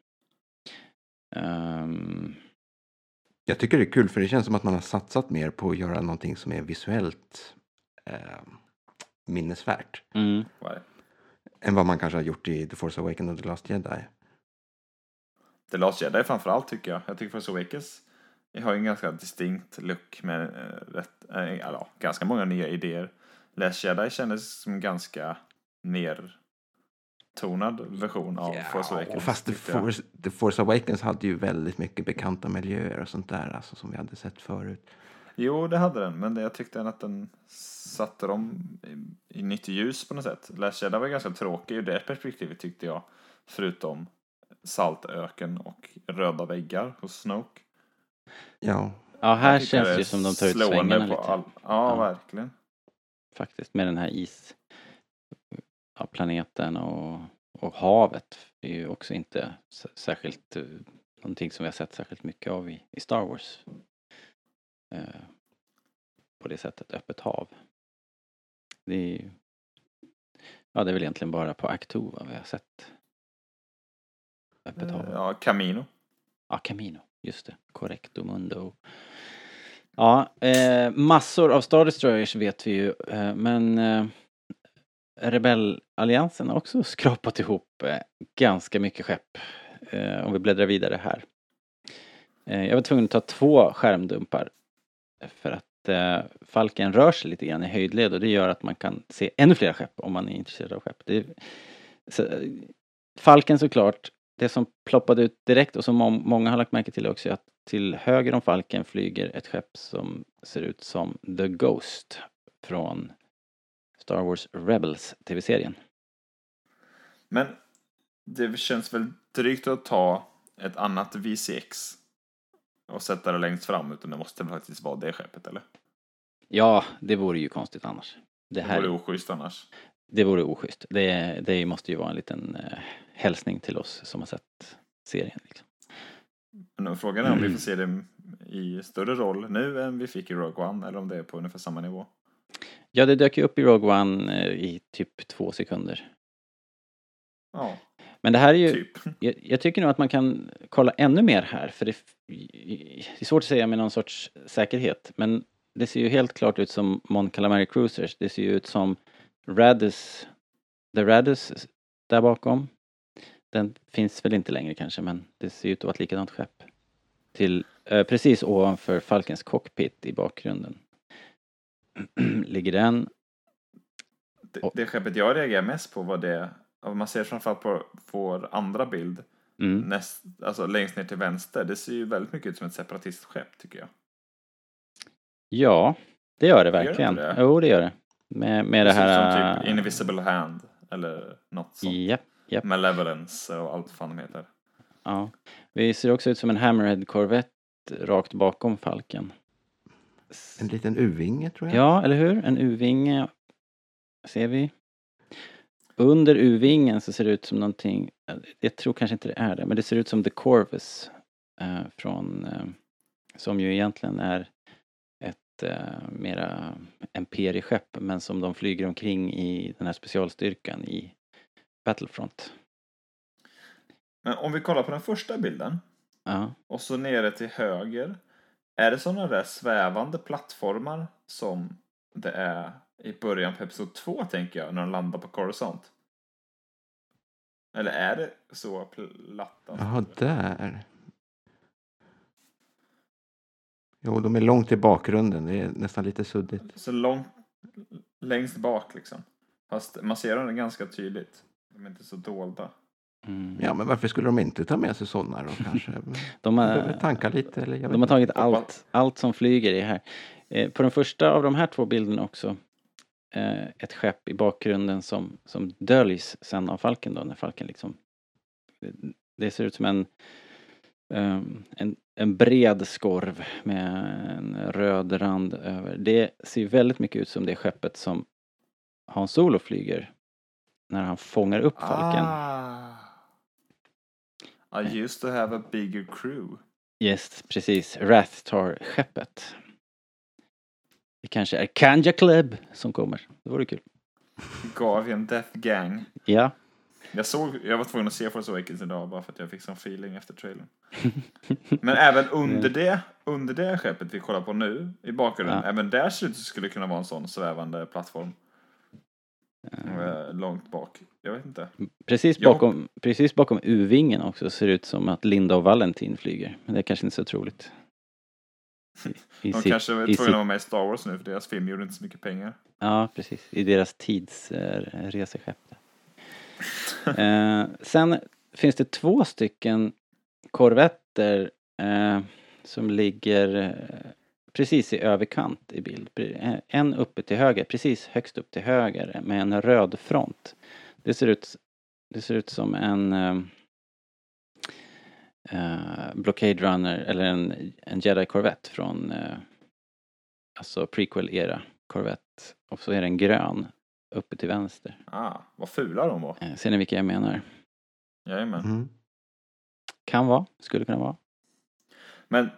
Ehm, Jag tycker det är kul för det känns som att man har satsat mer på att göra någonting som är visuellt eh, minnesvärt. mm? Än vad man kanske har gjort i The Force Awakens och The Last Jedi. The Last Jedi framförallt tycker jag. Jag tycker Force Awakens har ju en ganska distinkt look med eh, rätt, eh, ja, ganska många nya idéer. Last Jedi kändes som ganska nertonad version av Force Awakens. fast The. Force, The Force Awakens hade ju väldigt mycket bekanta miljöer och sånt där alltså, som vi hade sett förut. Jo, det hade den, men det, jag tyckte att den satte dem i, i nytt ljus på något sätt. Last Jedi var ganska tråkig ur det perspektivet tyckte jag. Förutom saltöken och röda väggar hos Snoke. Ja, ja, här känns det ju som de tar ut svängarna på lite. all- ja, Ja. verkligen. Faktiskt, med den här is... Ja, planeten och, och havet är ju också inte särskilt... eh, Någonting som vi har sett särskilt mycket av i, i Star Wars. Eh, på det sättet, öppet hav. Det är ju... Ja, det är väl egentligen bara på Actua vi har sett öppet hav. Ja, Camino. Ja, Camino. Just det. Correcto mundo. Ja, eh, massor av Star Destroyers vet vi ju, eh, men eh, Rebellalliansen har också skrapat ihop eh, ganska mycket skepp. Eh, om vi bläddrar vidare här. Eh, jag var tvungen att ta två skärmdumpar för att Falken rör sig lite grann i höjdled och det gör att man kan se ännu fler skepp om man är intresserad av skepp. Det är, så, Falken såklart, det som ploppade ut direkt och som många har lagt märke till också är att till höger om Falken flyger ett skepp som ser ut som The Ghost från Star Wars Rebels tv-serien. Men det känns väl drygt att ta ett annat VCX och sätta det längst fram, utan det måste faktiskt vara det skeppet, eller? Ja, det vore ju konstigt annars. Det Det här, vore oschysst annars. det vore oschysst. Det, det måste ju vara en liten eh, hälsning till oss som har sett serien. Liksom. Men frågan är om vi får se det i större roll nu än vi fick i Rogue One, eller om det är på ungefär samma nivå. Ja, det dök ju upp i Rogue One eh, i typ två sekunder. Ja, Men det här är ju, typ. jag, jag tycker nog att man kan kolla ännu mer här för det, det är svårt att säga med någon sorts säkerhet men det ser ju helt klart ut som Mon Calamari Cruisers. Det ser ju ut som Radus, The Radus där bakom. Den finns väl inte längre kanske men det ser ut att vara ett likadant skepp. till eh, precis ovanför Falkens cockpit i bakgrunden. Ligger den. Det, det skeppet jag reagerar mest på var det, om man ser framförallt på vår andra bild, Mm. näst, alltså längst ner till vänster, det ser ju väldigt mycket ut som ett separatistskepp tycker jag. Ja, det gör det det verkligen. inte det? Jo, det gör det. Med, med det ut här... som typ Invisible Hand eller något sånt. Japp, japp. Malevolence och allt fan de heter. Ja. Vi ser också ut som en Hammerhead Corvette rakt bakom Falken. En liten U-vinge tror jag. Ja, eller hur? En U-vinge ser vi. Under U-vingen så ser det ut som någonting, jag tror kanske inte det är det, men det ser ut som The Corvus eh, från, eh, som ju egentligen är ett eh, mera imperieskepp men som de flyger omkring i den här specialstyrkan i Battlefront. Men om vi kollar på den första bilden Ja, och så nere till höger. Är det sådana där svävande plattformar som det är i början på episod 2 tänker jag, när de landar på Coruscant? Eller är det så platt? alltså? Jaha, där. Jo, de är långt i bakgrunden. Det är nästan lite suddigt. Så långt längst bak liksom. Fast man ser dem ganska tydligt. De är inte så dolda. Mm. Ja, men varför skulle de inte ta med sig sådana då kanske? De har- tanka lite eller jag vet De har inte. tagit allt, allt som flyger i här. Eh, på den första av de här två bilderna också eh, ett skepp i bakgrunden som, som döljs sen av falken då när falken liksom det ser ut som en ehm, en, en bred skorv med en röd rand över. Det ser väldigt mycket ut som det skeppet som Hans Solo flyger när han fångar upp falken. Ah. I used to have a bigger crew. Yes, precis. Rathtar-skeppet. Det kanske är Kanja Club som kommer. Det vore kul. Gavian Death Gang. Ja. Jag, såg, jag var tvungen att se Force Awakens idag bara för att jag fick sån feeling efter trailern. Men även under det, under det skeppet vi kollar på nu i bakgrunden, Ja. även där ser det ut skulle kunna vara en sån svävande plattform. Eh, Långt bak. Jag vet inte. Precis bakom, precis bakom U-vingen också ser det ut som att Linda och Valentin flyger. Men det är kanske inte så troligt. I, i De sitt- kanske var tvungna att vara med i Star Wars nu för deras film gjorde inte så mycket pengar. Ja, precis. I deras tidsreseskepp. eh, sen finns det två stycken korvetter eh, som ligger eh, precis i överkant i bild. Pre- En uppe till höger, precis högst upp till höger med en röd front. Det ser ut, det ser ut som en eh, eh, Blockade Runner eller en, en Jedi Corvette från eh, alltså prequel-era Corvette. Och så är den grön uppe till vänster. Ah, vad fula de var. Eh, ser ni vilka jag menar? Jajamän. Mm. Kan vara, skulle kunna vara. Men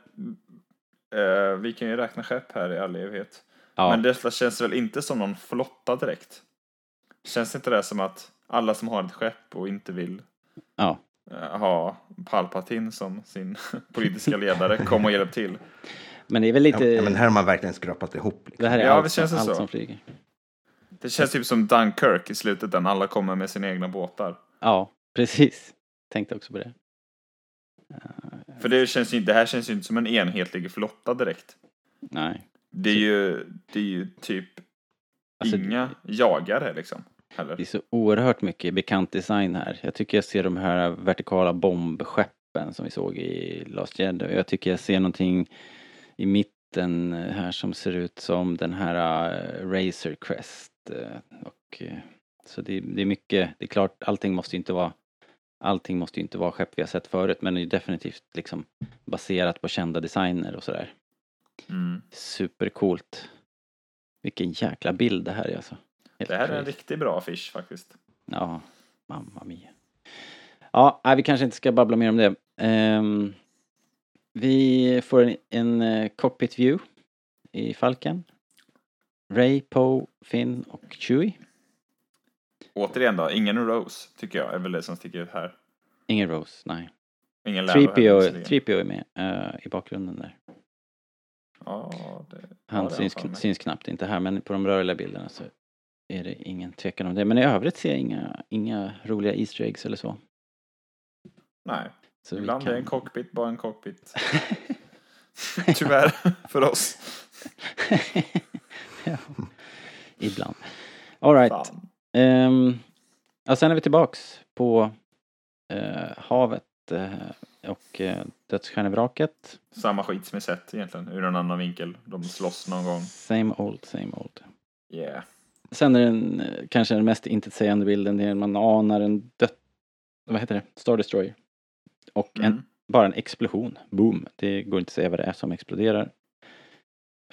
eh, vi kan ju räkna skepp här i all evighet. Ja, Men detta känns väl inte som någon flotta direkt? Känns inte det som att alla som har ett skepp och inte vill ja. eh, ha Palpatine som sin politiska ledare kom och hjälp till? Men det är väl lite... Ja, men här har man verkligen skrapat ihop. Liksom. det här är Ja, allt, visst känns som, det allt så. som flyger. Det känns typ som Dunkirk i slutet där alla kommer med sina egna båtar. Ja, precis. Tänkte också på det. För det, känns ju, det här känns ju inte som en enhetlig flotta direkt. Nej. Det är ju, det är ju typ Alltså, inga jagare liksom. Heller. Det är så oerhört mycket bekant design här. Jag tycker jag ser de här vertikala bombskeppen som vi såg i Last Jedi. Jag tycker jag ser någonting i mitten här som ser ut som den här uh, Razor Crest. eh, och, eh, så det, det är mycket, det är klart allting måste ju inte vara Allting måste ju inte vara skepp vi har sett förut men det är ju definitivt liksom baserat på kända designer och sådär. Mm. Supercoolt. Vilken jäkla bild det här är alltså. Helt Det här är en riktigt bra affisch faktiskt. Ja, mamma mia. Ja, vi kanske inte ska babbla mer om det. Ehm, vi får en, en eh, cockpit view i Falken. Ray, Poe, Finn och Chewie. Återigen då, ingen Rose tycker jag är väl det som sticker ut här. Ingen Rose, nej. Ingen Lando heller, 3PO, visserligen. 3PO är med eh, i bakgrunden där. Ja, det, Han ja, syns, syns knappt inte här men på de rörliga bilderna så är det ingen tvekan om det. Men i övrigt ser jag inga, inga roliga Easter eggs eller så. Nej. Så Ibland kan- är en cockpit bara en cockpit. Tyvärr för oss. Ibland. Alright. Fan. Um, ja, sen är vi tillbaks på eh, havet eh, och uh, dödsstjärnevraket. Samma skit som vi sett egentligen, ur en annan vinkel. De slåss någon gång. Same old, same old. Yeah. Sen är den eh, kanske den mest intetsägande bilden, det är man anar en dött... Vad heter det? Star Destroyer. Och en, Mm. bara en explosion. Boom. Det går inte att säga vad det är som exploderar.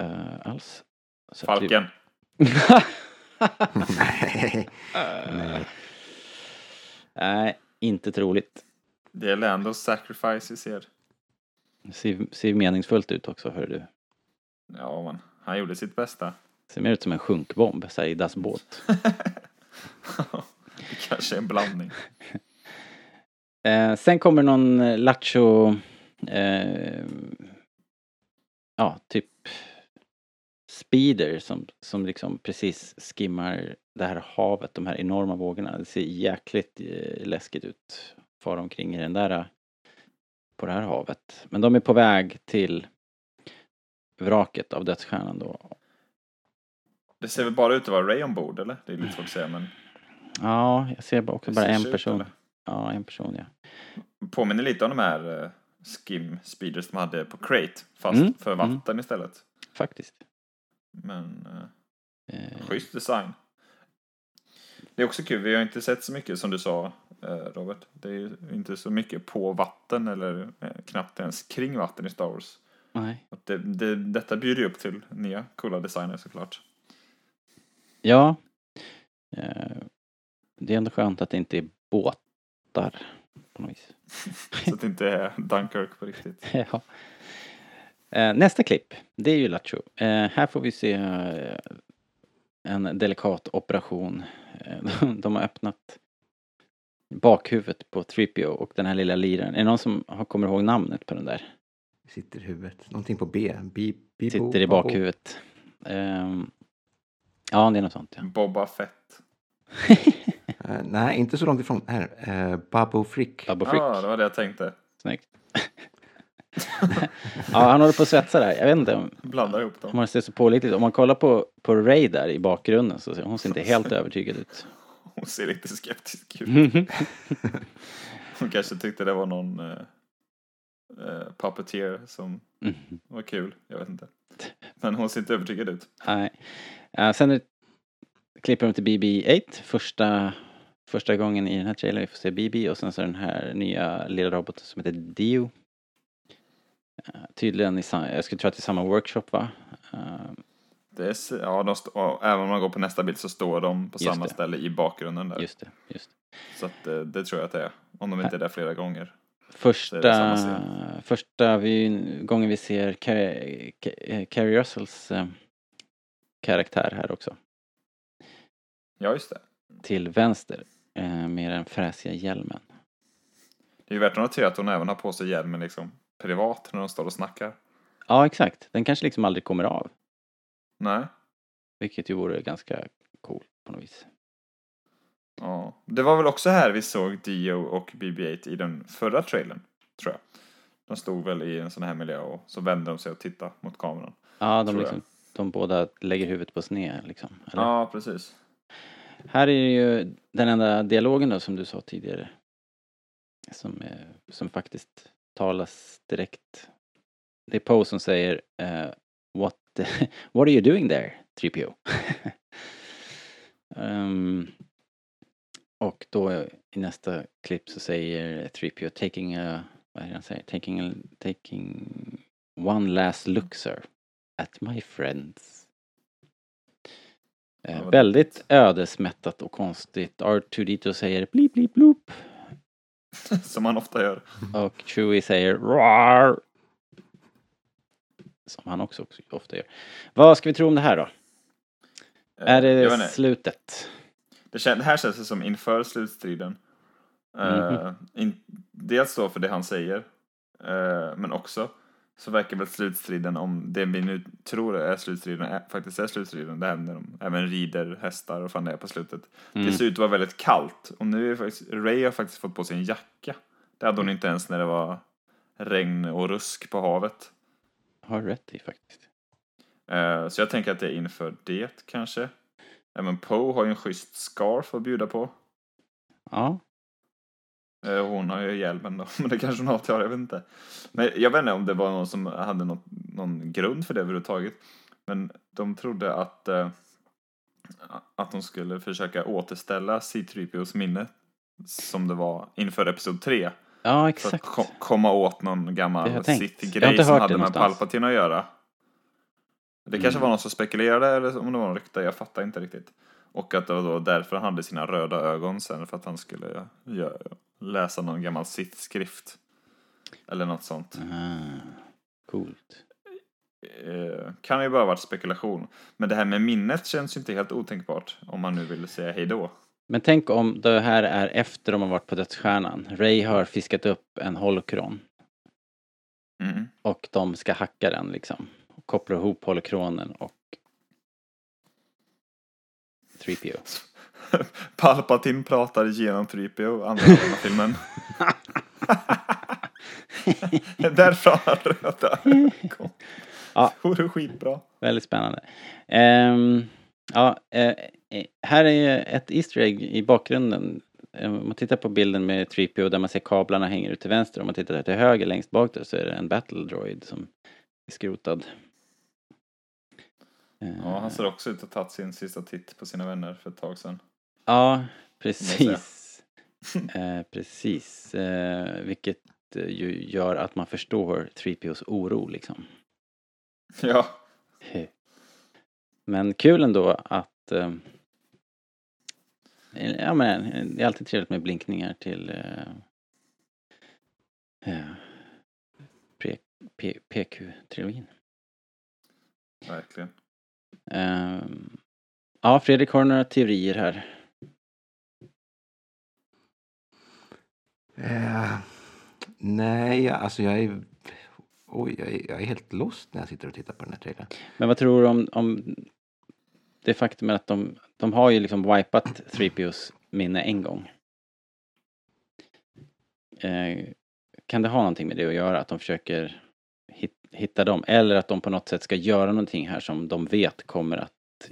eh, alls. Så att vi- Nej. Eh, Nej, inte troligt. Det är Landos sacrifice vi ser. Ser, ser meningsfullt ut också, hör du. Ja, man. Han gjorde sitt bästa. Ser mer ut som en sjunkbomb, så här i Das båt. det kanske är en blandning. Eh, sen kommer någon eh, lattjo... Eh, ja, typ speeder som, som liksom precis skimmar det här havet, de här enorma vågorna. Det ser jäkligt eh, läskigt ut. Fara omkring i den där eh, på det här havet. Men de är på väg till vraket av dödsstjärnan då. Det ser väl bara ut att vara Ray ombord, eller? Det är lite svårt att säga, men... Ja, jag ser också det bara en ut, person. eller? Ja, en person ja. Påminner lite om de här uh, skim speeders de hade på Crate, fast Mm, för vatten istället. Faktiskt. Men uh, Eh, schysst design. Det är också kul, vi har inte sett så mycket som du sa eh, Robert. Det är ju inte så mycket på vatten eller eh, knappt ens kring vatten i Star Wars. nej. Det, det, detta bjuder ju upp till nya coola designer såklart. Ja. Eh, det är ändå skönt att det inte är båtar på något vis. Så att det inte är Dunkirk på riktigt. ja. Eh, nästa klipp, det är ju Lattjo. Eh, här får vi se eh, en delikat operation. De, har öppnat bakhuvudet på 3PO och den här lilla liraren. Är det någon som har, kommer ihåg namnet på den där? Sitter i huvudet. Någonting på B. Bibo, Sitter i bakhuvudet. Ehm, ja, det är något sånt ja. Boba Fett. Eh, nej, inte så långt ifrån. Här. Uh, Babo Frick. Babbo Ja, Frick. det var det jag tänkte. Snyggt. Ja, han håller på att svetsa där. Jag vet inte om, Blanda ihop om dem. man ser så pålitligt. Om man kollar på, på Ray där i bakgrunden så ser hon ser inte helt övertygad ut. Hon ser lite skeptisk ut. Hon kanske tyckte det var någon uh, uh, puppeteer som Mm. var kul. Jag vet inte. Men hon ser inte övertygad ut. Nej. Uh, sen klipper de till BB-8. Första, första gången i den här trailern vi får se BB och sen så den här nya lilla roboten som heter Dio. Eh, tydligen i sam- jag skulle tro att det är samma workshop va? Eh, Det är, ja, de även om man går på nästa bild så står de på Just samma det. ställe i bakgrunden där. just det, just det. Så att, eh, det tror jag att det är. Om de inte är där flera gånger. Första, samma första vi, gången vi ser Carrie, Ca- Carrie Russells eh, karaktär här också. Ja, just det. Till vänster eh, med den fräsiga hjälmen. Det är ju värt att notera att hon även har på sig hjälmen liksom privat när de står och snackar. Ja, exakt. Den kanske liksom aldrig kommer av. Nej. Vilket ju vore ganska coolt på något vis. Ja. Det var väl också här vi såg Dio och BB-8 i den förra trailern, tror jag. De stod väl i en sån här miljö och så vände de sig och tittade mot kameran. Ja, de, liksom, de båda lägger huvudet på sned liksom. Eller? Ja, precis. Här är ju den enda dialogen då som du sa tidigare. Som, eh, som faktiskt talas direkt. Det är Poe som säger eh, what, what are you doing there, 3PO? Ehm, och då i nästa klipp så säger 3PO taking a, vad är det han säger? Taking, a, taking one last look sir at my friends. Eh, väldigt ödesmättat och konstigt. R2D2 säger blip blip bloop Som man ofta gör. och Chewie säger rar. Som han också, också ofta gör. Vad ska vi tro om det här då? Eh, Är det slutet? Det, kän, det här känns det som inför slutstriden. Eh, Mhm. in, dels då för det han säger, eh, men också så verkar väl slutstriden, om det vi nu tror är slutstriden, är, faktiskt är slutstriden, det här när de även rider hästar och fan det är på slutet. Mm. Det ser ut att vara väldigt kallt och nu är faktiskt, Ray har faktiskt fått på sig en jacka. Det hade hon inte ens när det var regn och rusk på havet. Har rätt i faktiskt. Eh, Så jag tänker att det är inför det kanske. Även Poe har ju en schysst scarf att bjuda på. Ja, Hon har ju hjälmen då, men det kanske hon har till jag vet inte. Men jag vet inte om det var någon som hade något, någon grund för det överhuvudtaget. Men de trodde att, eh, att de skulle försöka återställa C-3POs minne som det var inför Episod 3. ja För att exakt. ko- komma åt någon har gammal har Sith-grej som hade med. Palpatine att göra. Det kanske Mm. var någon som spekulerade eller om det var någon rykte, jag fattar inte riktigt. Och att det var då därför han hade sina röda ögon sen, för att han skulle gö- läsa någon gammal Sith-skrift. Eller något sånt. Ah, coolt. Eh, kan ju bara varit spekulation. Men det här med minnet känns ju inte helt otänkbart, om man nu vill säga hej då. Men tänk om det här är efter de har varit på dödsstjärnan. Ray har fiskat upp en holokron Mm. och de ska hacka den liksom. Och koppla ihop holokronen och 3PO. Palpatine pratar genom 3PO, andra delen av filmen. Därför har han röda ögon. Ja. Det vore skitbra. Väldigt spännande. Ehm, ja, eh, här är ett Easter egg i bakgrunden. Eh, Om man tittar på bilden med 3PO där man ser kablarna hänger ut till vänster. Om man tittar till höger längst bak där så är det en battle droid som är skrotad. Ja, han ser också ut att ha tagit sin sista titt på sina vänner för ett tag sedan. Ja, precis. eh, precis. Eh, vilket eh, ju gör att man förstår 3POs oro liksom. Ja, Men kul ändå att... Eh, ja men det är alltid trevligt med blinkningar till eh, eh, PQ-trilogin. verkligen. Eh, ja, Fredrik har några teorier här. Eh, nej, alltså jag är... Oj, jag är, jag är helt lost när jag sitter och tittar på den här trailern. Men vad tror du om, om det faktum att de, de har ju liksom wipat 3POs minne en gång. Eh, kan det ha någonting med det att göra? Att de försöker hit, hitta dem? Eller att de på något sätt ska göra någonting här som de vet kommer att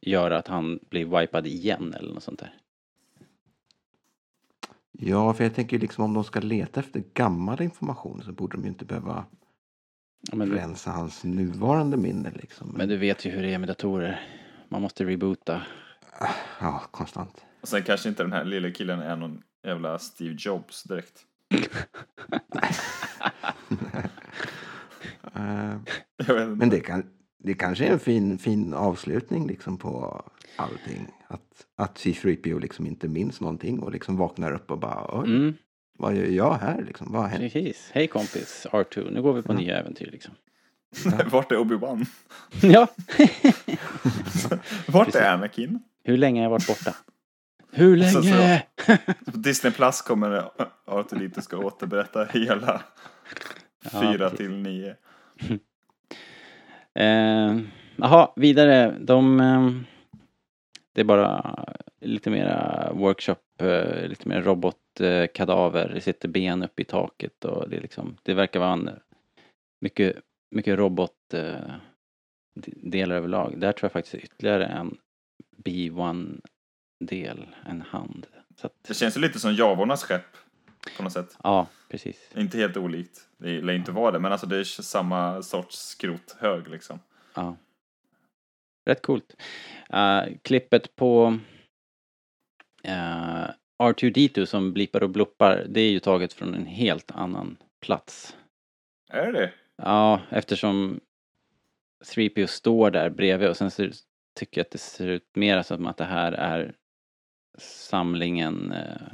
göra att han blir wipad igen eller något sånt där? Ja, för jag tänker liksom om de ska leta efter gammal information så borde de ju inte behöva Ja, men, rensa hans nuvarande minne liksom. men du vet ju hur det är med datorer. Man måste reboota. Ja, konstant. Och sen kanske inte den här lilla killen är någon jävla Steve Jobs direkt. Inte. men det, kan, det kanske är en fin, fin avslutning liksom på allting. Att, att C3PO liksom inte minns någonting och liksom vaknar upp och bara oj, Mm, vad gör jag här liksom? Vad har hänt? precis. Hej kompis, R2. Nu går vi på nya äventyr liksom. Vart är Obi-Wan? ja. Vart är Anakin? Hur länge har jag varit borta? Hur Så- länge? På Disney Plus kommer Arthur dit och ska återberätta hela Ja, fyra precis. till nio. Eh, Jaha, vidare. De... Eh, det är bara lite mera workshop, eh, lite mer robotkadaver. Det sitter ben upp i taket och det är liksom, det verkar vara en mycket, mycket robot eh, överlag. Där tror jag faktiskt ytterligare en B1-del, en hand. Så Det att, känns ju lite som Javornas skepp på något sätt. ja, precis. Inte helt olikt. Det lär inte vara det, men alltså det är samma sorts skrothög liksom. Ja. Rätt coolt. Uh, klippet på uh, R2D2 som blippar och bluppar, det är ju taget från en helt annan plats. Är det Ja, eftersom 3PO står där bredvid och sen ser, tycker jag att det ser ut mer som att det här är samlingen uh,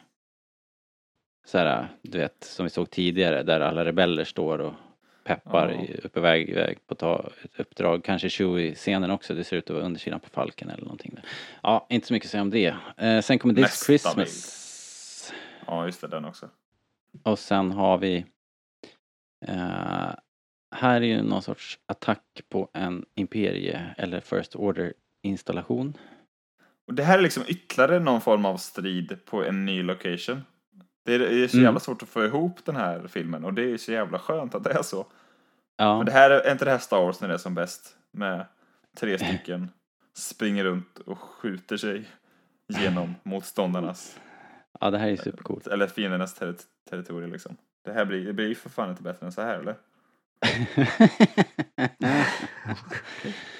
så här, du vet, som vi såg tidigare, där alla rebeller står och peppar Ja. uppe väg, väg på ta, ett uppdrag. Kanske Chewie-scenen också, det ser ut att vara undersidan på Falken eller någonting. Där. Ja, inte så mycket att säga om det. Eh, sen kommer This Nästa Christmas. Ja, just det, den också. Och sen har vi eh, här är ju någon sorts attack på en imperie eller First Order installation. Och det här är liksom ytterligare någon form av strid på en ny location. Det är, det är så Mm. jävla svårt att få ihop den här filmen och det är så jävla skönt att det är så. Ja, Men det här är inte det här Star Wars när det är som bäst med tre stycken springer runt och skjuter sig genom motståndarnas ja det här är supercoolt. eller fiendernas terri territorium liksom. Det här blir, det blir ju för fan inte bättre än så här eller?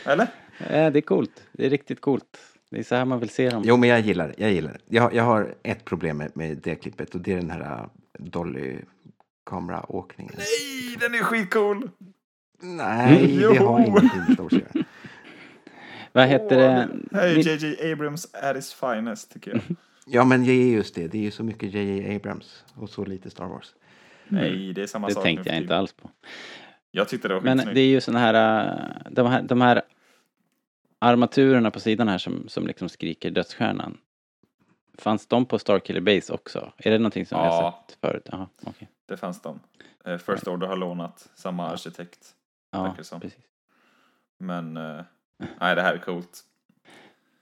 Eller? Eh, det är coolt. Det är riktigt coolt. Det är så här man vill se dem. Jo, men jag gillar det. Jag gillar det. Jag, jag har ett problem med, med det klippet och det är den här äh, Dolly-kameraåkningen. Nej, den är skitcool! Nej, det har ingenting med Star Wars att göra. Vad heter det? Det här är JJ Abrams at his finest tycker jag. Ja, men det är just det. Det är ju så mycket J.J. Abrams och så lite Star Wars. Nej, det är samma Det sak. tänkte nu för jag inte alls på. Jag tyckte det var Men skitsnyggt. det är ju såna här, äh, de här, de här armaturerna på sidan här som, som liksom skriker dödsstjärnan. Fanns de på Starkiller Base också? Är det någonting som vi har Ja. sett förut? Jaha, okej. Det fanns de. Eh, First Order har lånat samma arkitekt. Ja, som. precis. Men eh, nej, det här är coolt.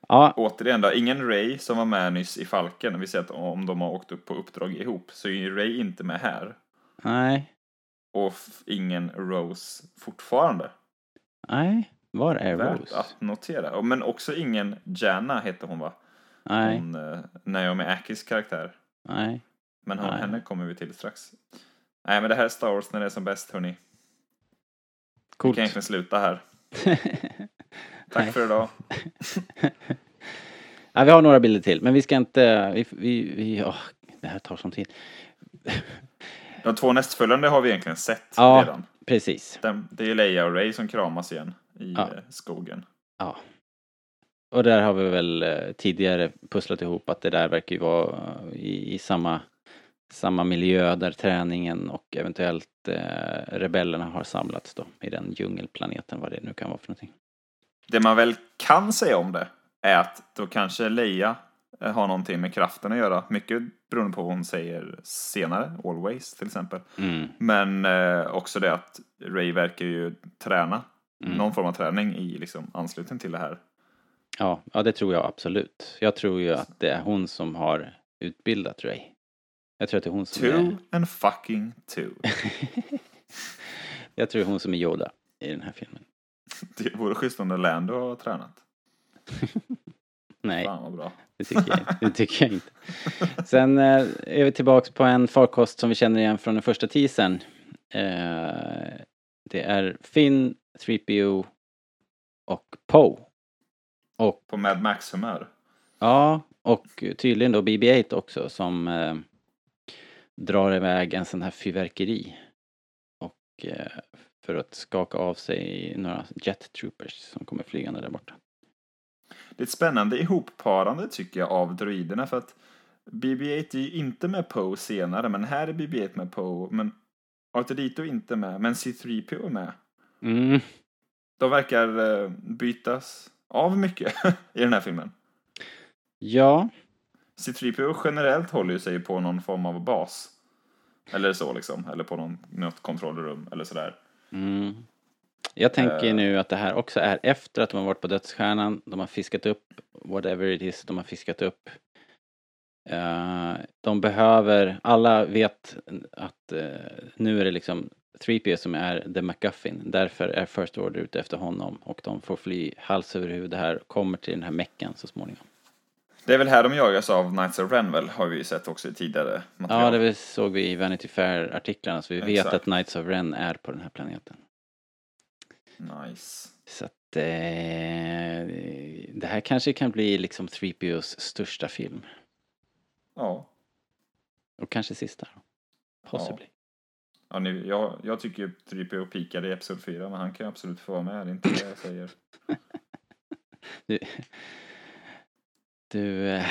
Ja, Återigen då, ingen Ray som var med nyss i Falken. Vi ser att om de har åkt upp på uppdrag ihop så är ju Ray inte med här. nej, Och ingen Rose fortfarande. nej. Var är Värt Rose? att notera. Men också ingen Jana hette hon va? Nej, Hon, eh, Naomi Akis karaktär. nej. Men hon, Nej. henne kommer vi till strax. Nej men det här är Star Wars när det är som bäst hörni. Vi Coolt. kan egentligen sluta här. Tack Nej. för idag. ja, vi har några bilder till, men vi ska inte, vi, vi, vi åh, det här tar sån tid. De två nästföljande har vi egentligen sett Ja. redan. Precis. De- Det är Leia och Ray som kramas igen i Ja. eh, skogen. Ja. Och där har vi väl eh, tidigare pusslat ihop att det där verkar ju vara eh, i, i samma, samma miljö där träningen och eventuellt eh, rebellerna har samlats då i den djungelplaneten, vad det nu kan vara för någonting. Det man väl kan säga om det är att då kanske Leia har någonting med kraften att göra. Mycket beroende på vad hon säger senare, always till exempel. Mm. Men eh, också det att Ray verkar ju träna, Mm. någon form av träning i liksom, anslutning till det här. Ja, ja, det tror jag absolut. Jag tror ju att det är hon som har utbildat Ray. Jag tror att det är hon som Two är, and fucking two. jag tror det hon som är Yoda i den här filmen. Det vore schysst om Lando har tränat. Nej. Det tycker jag, inte. det tycker jag inte. Sen eh, är vi tillbaks på en farkost som vi känner igen från den första teasern. Eh, det är Finn, 3PO och Poe. Och På Mad Max-humör. ja, och tydligen då BB-8 också som eh, drar iväg en sån här fyrverkeri. Och eh, för att skaka av sig några jet troopers som kommer flygande där borta. Det är ett spännande ihopparande tycker jag av droiderna för att BB-8 är ju inte med Poe senare men här är BB-8 med Poe men R2D2 är inte med men C3PO är med. Mm. De verkar eh, bytas av mycket i den här filmen. Ja, C3PO generellt håller ju sig på någon form av bas. Eller så liksom, eller på någon, något kontrollrum eller sådär. Mm. Jag tänker Eh. nu att det här också är efter att de har varit på dödsstjärnan, de har fiskat upp whatever it is de har fiskat upp. Eh, de behöver, alla vet att eh, nu är det liksom 3P som är the McGuffin. Därför är First Order ute efter honom och de får fly hals över huvud här och kommer till den här mecken så småningom. Det är väl här de jagas av Knights of Ren väl, har vi ju sett också i tidigare material. Ja, det såg vi i Vanity Fair-artiklarna så vi vet Exakt. att Knights of Ren är på den här planeten. Nice. Så att eh, det här kanske kan bli liksom 3POs största film. Ja. Och kanske sista. Possibly. Ja, ni, jag, jag tycker ju 3PO pikade i Episod 4, men han kan ju absolut få vara med, det är inte det jag säger. Du, du eh,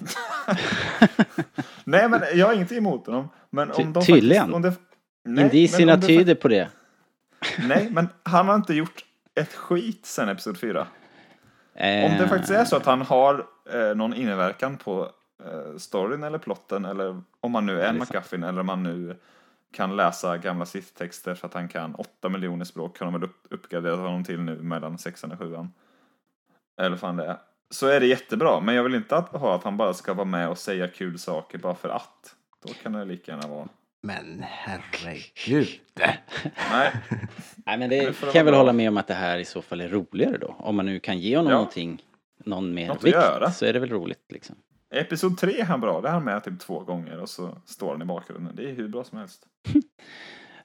Nej, men jag har ingenting emot honom. Men om de tydligen. Om det, nej, indicierna om det tyder på det. Nej, men han har inte gjort ett skit sen Episod 4. Om det Eh, faktiskt är så att han har eh, någon inverkan på eh, storyn eller plotten eller om man nu är är. McGuffin eller om man nu kan läsa gamla Sith-texter så att han kan åtta miljoner språk kan de väl upp, uppgradera honom till nu mellan sexan och sjuan. Eller fan det är. så är det jättebra. Men jag vill inte att, ha att han bara ska vara med och säga kul saker bara för att. Då kan det lika gärna vara. Men herregud. Nej, Nej, men Det kan jag väl hålla med om att det här i så fall är roligare då. Om man nu kan ge honom Ja. någonting, någon mer Något vikt, så är det väl roligt liksom. Episod tre är han bra. Det är han med typ två gånger och så står han i bakgrunden. Det är hur bra som helst.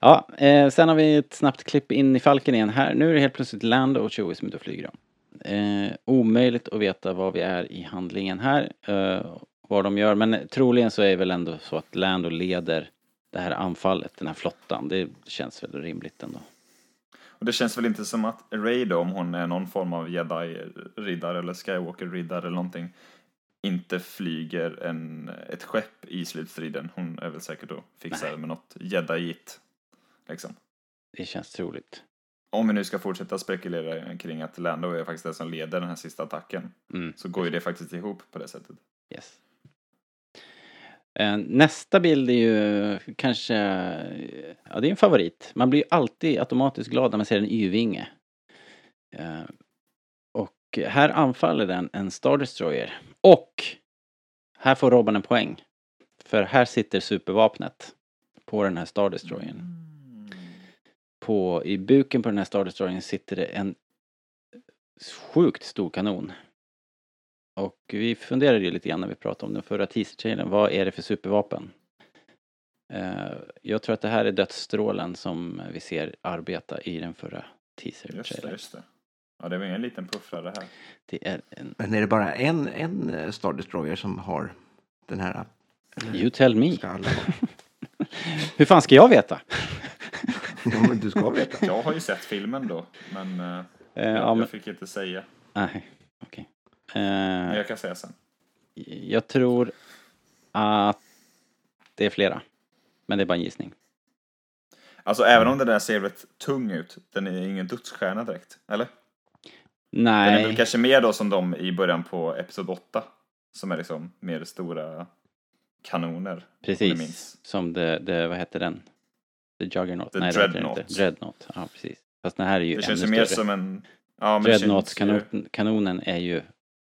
Ja, eh, sen har vi ett snabbt klipp in i Falken igen här. Nu är det helt plötsligt Lando och Chewie som är ute och flyger. Eh, omöjligt att veta vad vi är i handlingen här, eh, vad de gör, men troligen så är det väl ändå så att Lando leder det här anfallet, den här flottan. Det känns väl rimligt ändå. Och det känns väl inte som att Ray då, om hon är någon form av jedi-riddare eller Skywalker-riddare eller någonting, inte flyger en, ett skepp i slutstriden. Hon är väl säkert då fixar med något jedi-it. Liksom. Det känns troligt. Om vi nu ska fortsätta spekulera kring att Lando är faktiskt den som leder den här sista attacken, Mm. så går ju det faktiskt ihop på det sättet. Yes. Eh, Nästa bild är ju kanske, ja det är en favorit. Man blir ju alltid automatiskt glad när man ser en Y-vinge. Och här anfaller den en Star Destroyer. Och här får Robban en poäng. För här sitter supervapnet på den här Star Destroyern. På, I buken på den här Star Destroyern sitter det en sjukt stor kanon. Och vi funderade ju lite grann när vi pratade om den förra teaser-trailern. Vad är det för supervapen? Eh, jag tror att det här är dödsstrålen som vi ser arbeta i den förra Just det, teaser-trailern. just det. Ja, det var ingen liten puffrare här. Det är en... Men är det bara en, en eh, Star Destroyer som har den här? You tell me. Hur fan ska jag veta? Ja, men du ska veta. Jag har ju sett filmen då, men, eh, Eh, jag, ja, men, jag fick inte säga. nej, okej. Men Eh, jag kan säga sen. jag tror att det är flera. Men det är bara en gissning. Alltså även om den där ser rätt tung ut, den är ingen dödsstjärna direkt, eller? Den är väl Nej, kanske mer då som de i början på Episod 8, som är liksom mer stora kanoner. precis. minns. Som det, det, vad heter den? The Juggernaut? The Nej, det Dreadnought. inte. Dreadnought, ja precis. Fast den här är ju Det känns ju ännu mer större. som en... Ja, det känns ju- Dreadnought-kanonen är ju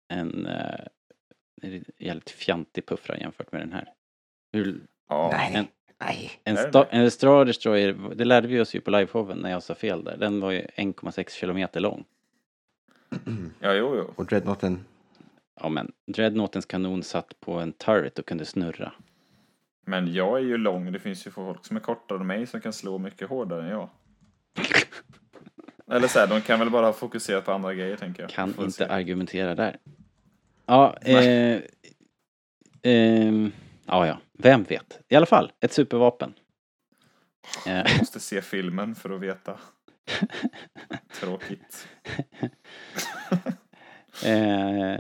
en uh, jävligt fjantig puffra jämfört med den här. Hur, Ja, Nej, En- nej. en, det sta, det? en Star Destroyer, det lärde vi oss ju på liveshowen när jag sa fel där. Den var ju 1,6 kilometer lång. Ja jo, jo. Och Dreadnoughten, Ja men, Dreadnoughtens kanon satt på en turret och kunde snurra. Men jag är ju lång, det finns ju folk som är kortare än mig som kan slå mycket hårdare än jag. Eller så här, de kan väl bara ha fokuserat på andra grejer tänker jag. Kan Får inte se. argumentera där. Ja, eh, ehm, ja, ja, vem vet. I alla fall, ett supervapen. Eh, Jag måste se filmen för att veta. Tråkigt. eh,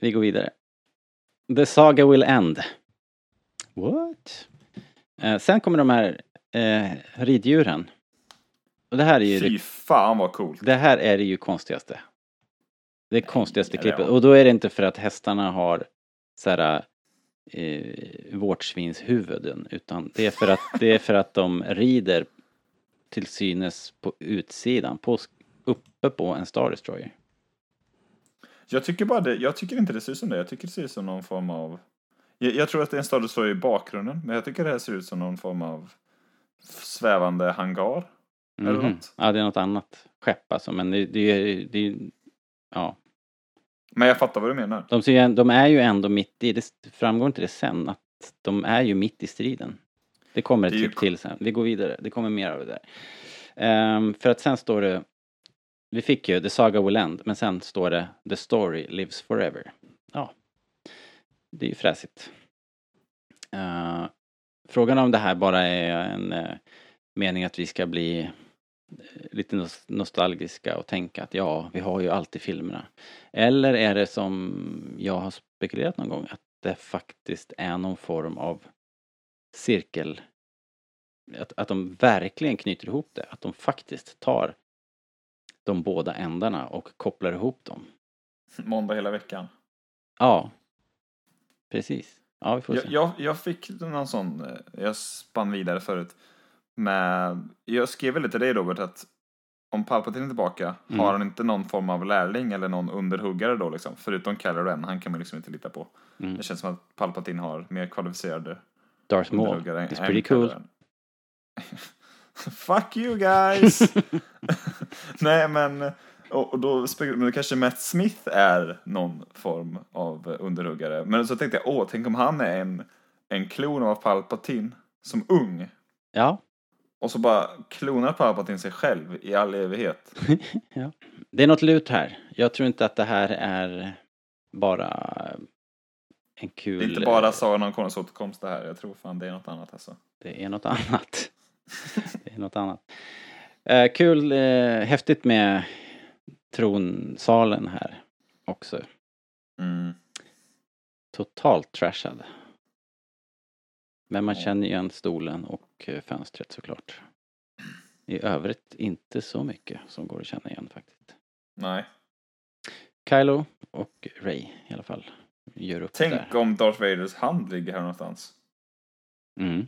vi går vidare. The saga will end. What? Eh, sen kommer de här eh, riddjuren. Och det här är ju Fy fan vad coolt. Det här är det ju konstigaste. Det konstigaste klippet. ja. Och då är det inte för att hästarna har så här eh, vårtsvinshuvuden. Utan det är, för att, det är för att de rider till synes på utsidan. På, uppe på en Star Destroyer. Jag tycker bara det, jag tycker inte det ser ut som det. Jag tycker det ser ut som någon form av... Jag, jag tror att det är en stad står i bakgrunden, men jag tycker det här ser ut som någon form av svävande hangar. Mhm. något. Ja, det är något annat skepp alltså. Men det, det, är- det, ja. Men jag fattar vad du menar. De, ser de är ju ändå mitt i, det framgår inte det sen, att de är ju mitt i striden. Det kommer ett Det klipp till sen, vi går vidare, det kommer mer av det där. Ehm, för att sen står det, vi fick ju The Saga Will End, men sen står det The Story Lives Forever. Ja, det är ju fräsigt. Uh, frågan om det här bara är en eh, mening att vi ska bli eh, lite nos- nostalgiska och tänka att ja, vi har ju alltid filmerna. Eller är det som jag har spekulerat någon gång, att det faktiskt är någon form av cirkel. Att, att de verkligen knyter ihop det, att de faktiskt tar de båda ändarna och kopplar ihop dem. Måndag hela veckan. Ja, precis. Ja, vi får se. Jag, jag, jag fick någon sån, eh, jag spann vidare förut. Med, jag skrev väl till dig Robert att om Palpatine är tillbaka, har han inte någon form av lärling eller någon underhuggare då liksom? Förutom Kylo Ren, han kan man liksom inte lita på. Det känns som att Palpatine har mer kvalificerade Darth Maul. It's pretty cool. Fuck you guys! Nej men, och, och då men kanske Matt Smith är någon form av underhuggare. Men så tänkte jag, åh, tänk om han är en, en klon av Palpatine som ung. Ja, Och så bara klonar Palpatine sig själv i all evighet. det är något lut här. Jag tror inte att det här är bara en kul... Det är inte bara Sagan om Konungens återkomst det här. Jag tror fan det är något annat alltså. Det är något annat. det är något annat. Eh, kul, eh, häftigt med tronsalen här också. Mm. Totalt trashad. Men man känner igen stolen och eh, fönstret såklart. I övrigt inte så mycket som går att känna igen faktiskt. Nej. Kylo och Ray i alla fall gör upp Tänk där. om Darth Vaders hand ligger här någonstans. Mm.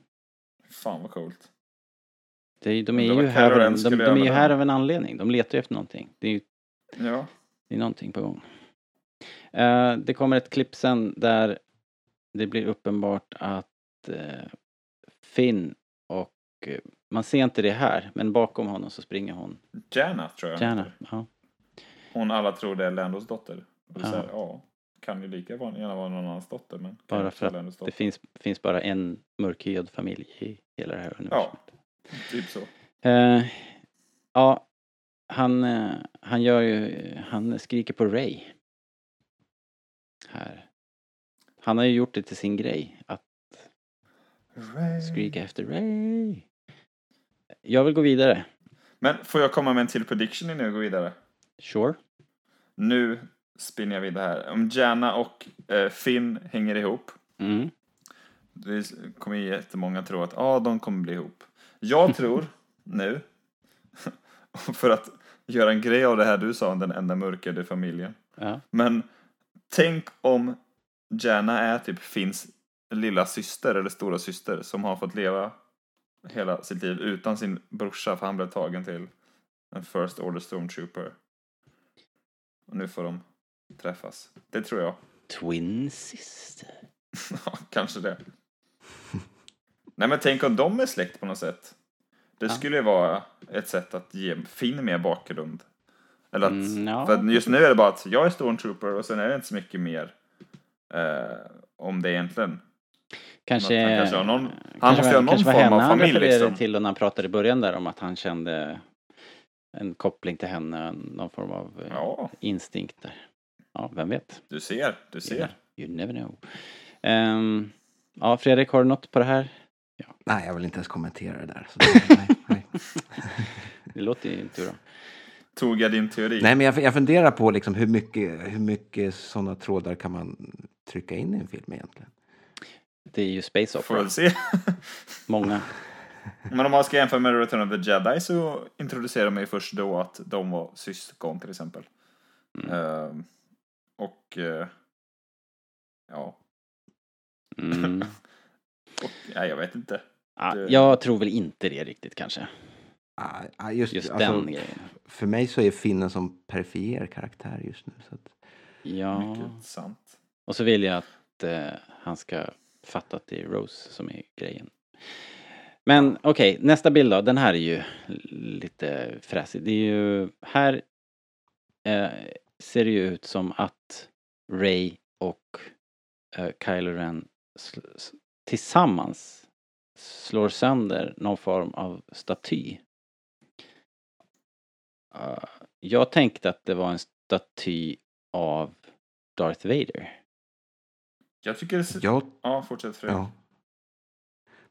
Fan vad coolt. Det de är ju här, av de, de är ju här av en anledning. De letar ju efter någonting. Det är ju Ja. Det är någonting på gång. Eh, det kommer ett klipp sen där det blir uppenbart att eh, Finn och eh, man ser inte det här, men bakom honom så springer hon. Jana tror jag. Gärna. Ja. Hon alla tror det är Landos dotter. Och Ja. Ja. Kan ju lika gärna vara någon annans dotter men. Bara för att det finns, finns bara en mörkhyad familj i hela det här universumet. Typ så. Eh, ja, han, eh, han gör ju, han skriker på Ray. Här. Han har ju gjort det till sin grej, att skrika efter Ray. Jag vill gå vidare. Men får jag komma med en till prediction innan jag går vidare? Sure. Nu spinner jag vidare här. Om Jana och eh, Finn hänger ihop. Mm. Det kommer ju jättemånga tro att ah, de kommer bli ihop. Jag tror nu, för att göra en grej av det här du sa om den enda mörkade familjen. Ja. Men tänk om Jana är typ Finns lilla syster eller stora syster som har fått leva hela sitt liv utan sin brorsa för han blev tagen till en First Order Stormtrooper. Och nu får de träffas. Det tror jag. Twin sister. Ja, kanske det. Nej men tänk om de är släkt på något sätt. Det skulle ju vara ett sätt att ge Finn mer bakgrund. Eller att, Mm, ja. för just nu är det bara att jag är Stormtrooper och sen är det inte så mycket mer eh, om det egentligen. Kanske, Han kanske har någon- han kanske, måste ha någon kanske var form av han familj, refererade liksom. till när han pratade i början där om att han kände en koppling till henne, någon form av eh, Ja, instinkt där. Ja, vem vet? du ser, du ser. You never know. Ehm, ja, Fredrik, har du något på det här? Nej, jag vill inte ens kommentera det där. Så det, nej, nej. Det låter ju inte bra. Tog jag din teori? nej, men jag, jag funderar på liksom hur mycket, hur mycket sådana trådar kan man trycka in i en film egentligen? Det är ju Space Får Opera. väl se. Många. Men om man ska jämföra med Return of the Jedi så introducerar man ju först då att de var syskon till exempel. Ehm, och eh, ja, Mm. och, nej jag vet inte. Ja, Det- jag tror väl inte det riktigt kanske. Ah, ah, just, Just alltså, den grejen. För mig så är Finnen som perifer karaktär just nu. Så att, Ja. Mycket sant. Och så vill jag att eh, han ska fatta att det är Rose som är grejen. Men okej, nästa bild då. Den här är ju lite fräsig. Det är ju, här eh, ser det ju ut som att Ray och eh, Kylo Ren sl- tillsammans slår sönder någon form av staty. Eh, jag tänkte att det var en staty av Darth Vader. Jag tycker det ser... jag, Ja, fortsätt Fredrik. ja.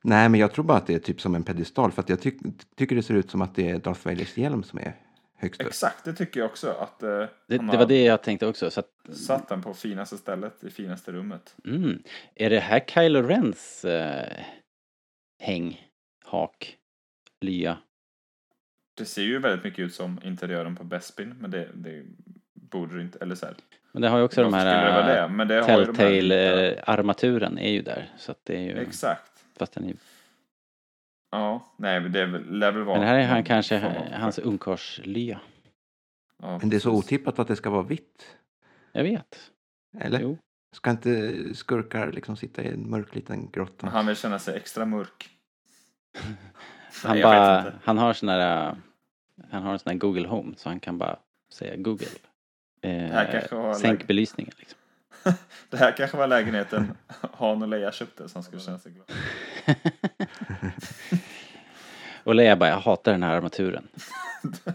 Nej, men jag tror bara att det är typ som en pedestal. För att jag tyck, tycker det ser ut som att det är Darth Vaders hjälm som är högst upp. Exakt, det tycker jag också. Att eh, Det, det har var det jag tänkte också. Så att, satt den på finaste stället, i finaste rummet. mm, är det här Kylo Rens eh, häng, hak, lya? Det ser ju väldigt mycket ut som interiören på Bespin, men det, det borde det inte, eller så här. Men det har ju också de det här det? vita- Telltale-armaturen är ju där. Så att det är ju, Exakt. fast den är Ja, nej, men det lär väl vara... Men här är han kanske, hans ungkarlslya. Ja, Men det är så otippat att det ska vara vitt. Jag vet. Eller? Jo. Ska inte skurkar liksom sitta i en mörk liten grotta? Men han vill känna sig extra mörk. Han, Nej, bara, inte. han har sån där, äh, han har en sån där Google Home så han kan bara säga Google. Eh, sänk belysningen liksom. Det här kanske var lägenheten Han och Leia köpte så han skulle känna sig glad. Och Leia bara, jag hatar den här armaturen.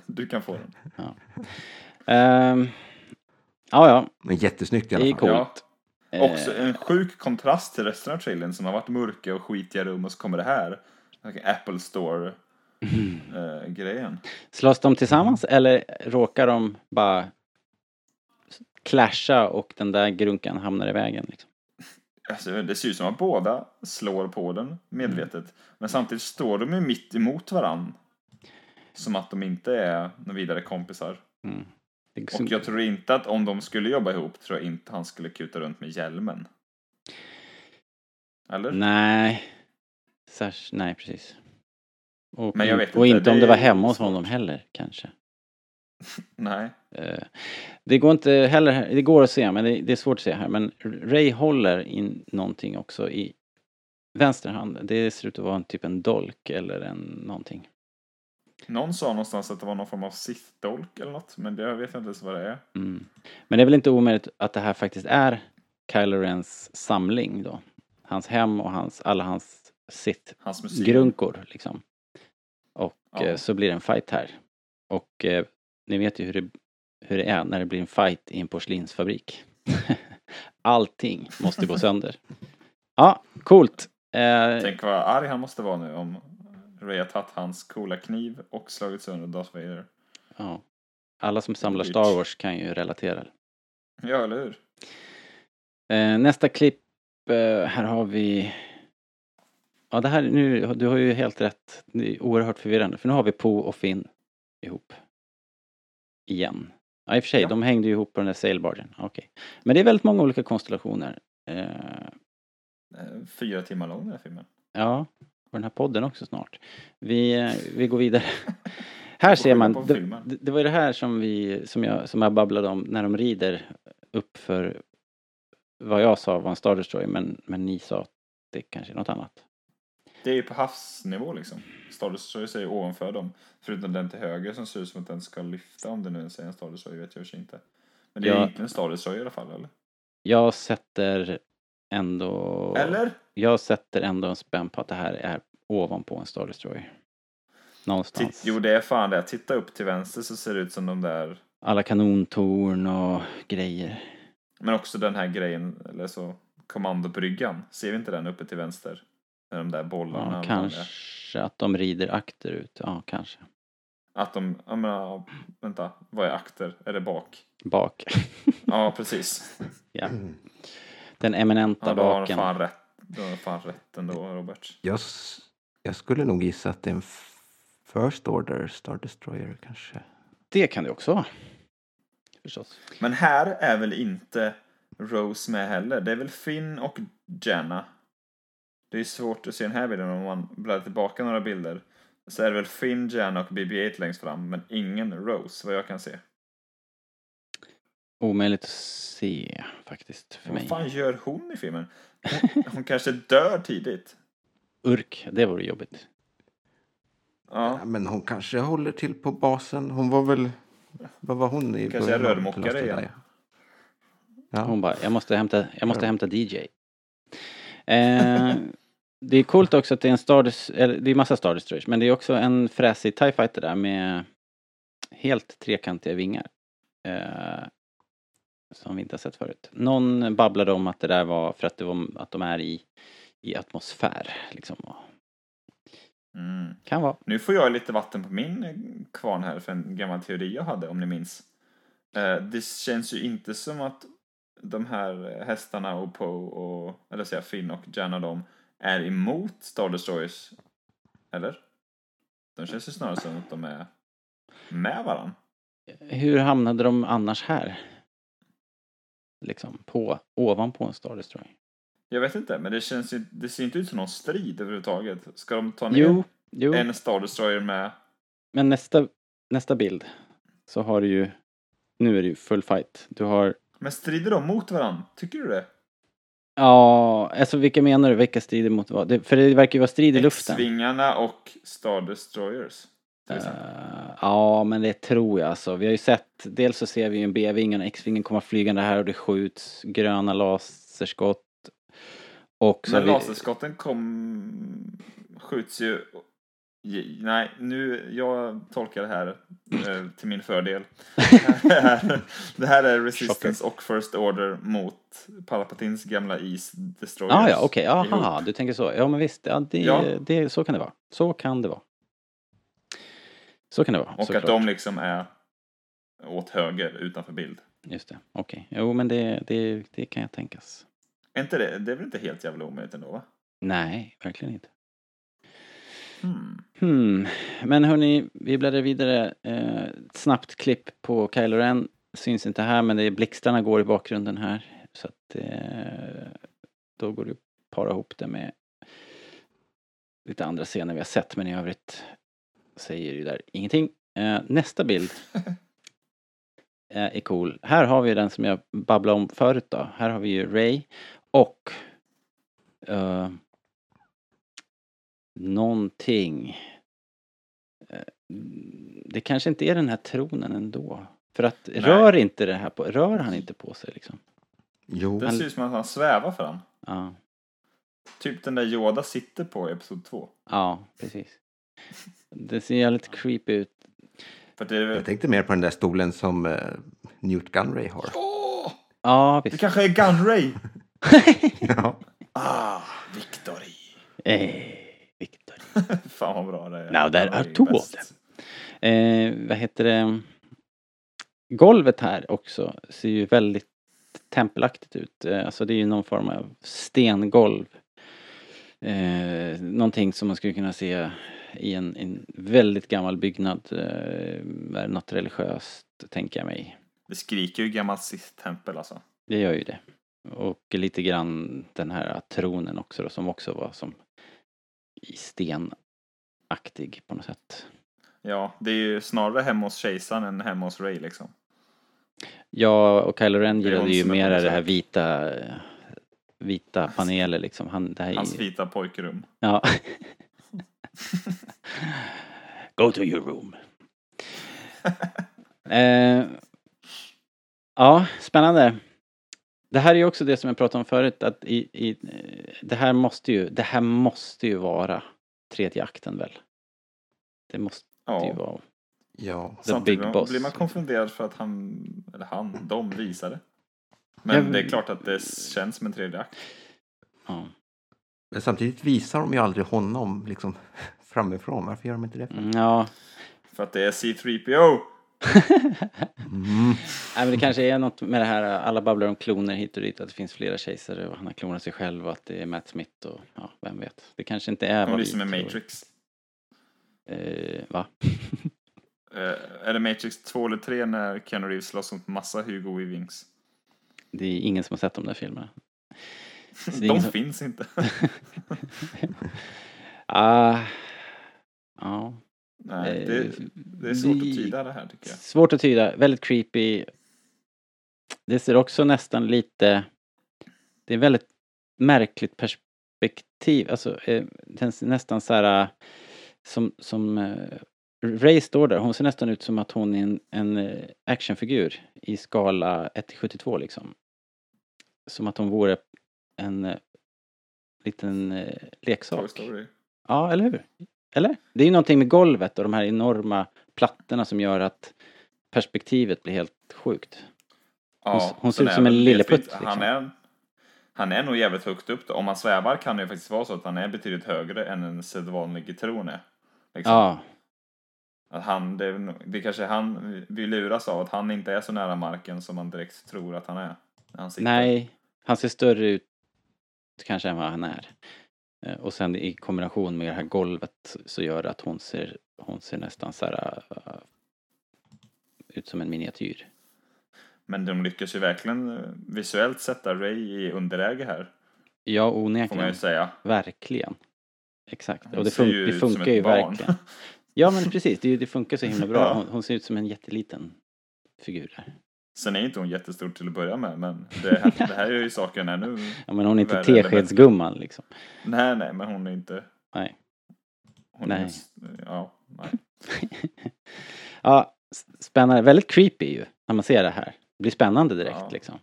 Du kan få den. Ehm, ja, ja, Men jättesnyggt i det är alla fall. coolt. Eh, Också en sjuk kontrast till resten av trailern som har varit mörka och skitiga rum och så kommer det här. Apple Store eh, grejen. Slåss de tillsammans eller råkar de bara clasha och den där grunkan hamnar i vägen? Liksom? Alltså, det ser ut som att båda slår på den medvetet. Men samtidigt står de ju mitt emot varann. Som att de inte är några vidare kompisar. Mm. Och jag tror inte att om de skulle jobba ihop tror jag inte han skulle kuta runt med hjälmen. Eller? Nej. Särsk, nej, precis. Och, Men jag vet och inte, inte om det var hemma hos honom heller, kanske. Nej. Eh, Det går inte heller, det går att se, men det, är svårt att se här. Men Ray håller in någonting också i vänster hand. Det ser ut att vara en typ en dolk eller en någonting. Någon sa någonstans att det var någon form av Sith-dolk eller något. Men det jag vet jag inte ens vad det är. Mm. Men det är väl inte omöjligt att det här faktiskt är Kylo Rens samling då. Hans hem och hans, alla hans sitt Hans museum. grunkor liksom. Och Ja. eh, så blir det en fight här. Och eh, ni vet ju hur det, hur det är när det blir en fight i en porslinsfabrik. Allting måste gå sönder. Ja, coolt. Eh, Tänk vad arg han måste vara nu om Ray har tagit hans coola kniv och slagit sönder Darth Vader. ja. Alla som samlar. Star Wars kan ju relatera. Ja, eller hur? Eh, nästa klipp, eh, här har vi... Ja, det här, nu, du har ju helt rätt. Det är oerhört förvirrande. För nu har vi Po och Finn ihop. Igen. Ja, i och för sig, Ja. de hängde ju ihop på den där sailbargen. Okej. Men det är väldigt många olika konstellationer. Eh, Fyra timmar lång den här filmen. ja, och den här podden också snart. Vi, eh, vi går vidare. här ser man, det det var ju det här som vi, som jag, som jag babblade om när de rider upp för vad jag sa var en Star Destroyer men, men ni sa att det kanske är något annat. Det är ju på havsnivå liksom. Är ju ovanför dem. Förutom den till höger som ser ut som att den ska lyfta om det nu är en Destroyer vet jag och inte. Men det är Ja. inte en Destroyer i alla fall eller? Jag sätter ändå... Eller? Jag sätter ändå en spänn på att det här är ovanpå en Star Destroyer. Någonstans. Titt, jo det är fan det. Titta upp till vänster så ser det ut som de där. Alla kanontorn och grejer. Men också den här grejen, eller så kommandobryggan. Ser vi inte den uppe till vänster? Med de där bollarna. Ja, kanske att de rider akterut. Ja, kanske. Att de, jag menar, vänta, vad är akter? Är det bak? Bak. Ja, precis. ja. Den eminenta Ja, då har baken. fan rätt. Då har fan rätt ändå, Robert. Jag, jag skulle nog gissa att det är en First Order Star Destroyer kanske. Det kan det också vara. Förstås. Men här är väl inte Rose med heller? Det är väl Finn och Jenna? Det är svårt att se den här bilden om man bläddrar tillbaka några bilder. Så är det väl Finn, Jenna och BB-8 längst fram, men ingen Rose vad jag kan se. Omöjligt att se faktiskt för Vad mig. fan gör hon i filmen? Hon, hon kanske dör tidigt. Urk, det vore jobbigt. Ja, Ja, men hon kanske håller till på basen. Hon var väl... Vad var hon i Kanske är rörmokare igen. Ja. Hon bara, jag måste hämta, jag måste hämta DJ. Eh, det är coolt också att det är en Star eller det är massa Star Destroyers, men det är också en fräsig TIE Fighter där med helt trekantiga vingar. Eh, som vi inte har sett förut. Någon babblade om att det där var för att, det var, att de är i, i atmosfär. Liksom. Mm. Kan vara. Nu får jag lite vatten på min eh, kvarn här för en gammal teori jag hade, om ni minns. Eh, Det känns ju inte som att de här hästarna och Poe och, eller säga Finn och Jan och dem är emot Star Destroyers. Eller? De känns ju snarare som att de är med varann. Hur hamnade de annars här? Liksom på, ovanpå en Star Destroyer. Jag vet inte, men det känns ju, det ser inte ut som någon strid överhuvudtaget. Ska de ta ner Jo, Jo, en Star Destroyer med. men nästa, nästa bild så har du ju, nu är det ju full fight. Du har, Men strider de mot varandra? Tycker du det? Ja, alltså vilka menar du? Vilka strider mot vad? Det, för det verkar ju vara strid i luften. X-vingarna och Star Destroyers. Eh, ja, men det tror jag alltså. Vi har ju sett, dels så ser vi ju en B-ving och en X-vingen komma flygande här och det skjuts gröna laserskott. Och så Men vi, laserskotten kom... skjuts ju... Nej, nu, jag tolkar det här eh, till min fördel. det, här, det här är Resistance och First Order mot Palpatins gamla East Destroyers. Ah, ja, okej, aha, ihop. du tänker så. Ja, men visst, ja, det, Ja. Det, så kan det vara. Så kan det vara. Så kan det vara, Och såklart. att de liksom är åt höger utanför bild. Just det, okej. Jo, men det, det, det kan jag tänkas. Är inte det, det är väl inte helt jävla omöjligt ändå va? Nej, verkligen inte. Hmm. Hmm. Men hörni, vi bläddrar vidare. Eh, snabbt klipp på Kylo Ren. Syns inte här, men det är blixtarna går i bakgrunden här. Så att eh, då går det att para ihop det med lite andra scener vi har sett, men i övrigt säger ju där ingenting. Eh, nästa bild är cool. Här har vi den som jag babblade om förut då. Här har vi ju Ray och eh, någonting. Eh, Det kanske inte är den här tronen ändå. För att rör inte det här på, rör han inte på sig liksom? Jo, Det ser ut som att han svävar fram. Ja, Typ den där Yoda sitter på i Episod 2. ja precis. Det ser jävligt creepy ut. För det jag tänkte mer på den där stolen som eh, Newt Gunray har. Ja, Det visst. kanske är Gunray! Ja. Ah, Victory! Eh. Fan vad bra det är. Han are är bäst. Eh, vad heter det? Golvet här också ser ju väldigt tempelaktigt ut. Eh, alltså det är ju någon form av stengolv. Eh, någonting som man skulle kunna se i en, en väldigt gammal byggnad. Eh, något religiöst, tänker jag mig. Det skriker ju gammalt Sith-tempel alltså. Det gör ju det. Och lite grann den här tronen också då, som också var som stenaktig på något sätt. Ja, det är ju snarare hemma hos kejsaren än hemma hos Ray liksom. Ja, och Kylo Ren gillade ju som är mer på det här vita, vita paneler liksom. Han, det här är Hans ju, vita pojkrum. ja. Go to your room. eh, ja, spännande. Det här är ju också det som jag pratade om förut, att i, i, det här måste ju, det här måste ju vara tredje akten väl? Det måste ju Ja, vara. ja. The samtidigt Big Boss. blir man konfunderad för att han, eller han, de visade. Men Jag- det är klart att det känns som en tredje akt. Ja. Men samtidigt visar de ju aldrig honom liksom framifrån. Varför gör de inte det? Mm, ja, För att det är C3PO! Mm. Nej men det kanske är något med det här, alla babblar om kloner hit och dit, att det finns flera kejsare och han har klonat sig själv och att det är Matt Smith och ja, vem vet. Det kanske inte är vad vi med tror. Matrix. Eh, va? Eh, är det Matrix 2 eller 3 när Keanu Reeves slåss mot massa Hugo Weavings? Det är ingen som har sett de där filmerna. Är De som- finns inte. Ah, ja. Nej, Eh, det, det är svårt att tyda det här tycker jag. Svårt att tyda, väldigt creepy. Det ser också nästan lite, det är väldigt märkligt perspektiv, alltså eh, den ser nästan så här eh, som, som Ray står där, hon ser nästan ut som att hon är en, en actionfigur i skala 1-72 liksom. Som att hon vore en liten leksak. Ja, eller hur? Eller? Det är ju någonting med golvet och de här enorma plattorna som gör att perspektivet blir helt sjukt. Ja, hon ser ut som en lilleputt, delvis- Han liksom. är, han är nog jävligt högt upp då. Om han svävar kan det ju faktiskt vara så att han är betydligt högre än en sedvanlig tron är. Liksom. Ja, Att han, det, det kanske är han vi luras av, att han inte är så nära marken som man direkt tror att han är. Han nej, han ser större ut kanske än vad han är. Eh, Och sen i kombination med det här golvet så gör det att hon ser, hon ser nästan så här uh, ut som en miniatyr. Men de lyckas ju verkligen eh, visuellt sätta Ray i underläge här, Ja, får man ju onekligen. säga. Verkligen. Exakt. Hon Och det, fun- ju det funkar ju barn. verkligen. Ja men precis, det, det funkar så himla bra. Hon, hon ser ut som en jätteliten figur där. Sen är inte hon jättestor till att börja med, men det, här- det här gör ju saken ännu... Ja men hon är inte teskedsgumman liksom. Nej, nej, men hon är inte... Nej. Hon Nej. Är, ja, nej. Ja, spännande. Väldigt creepy ju, när man ser det här. Det blir spännande direkt Ja. liksom.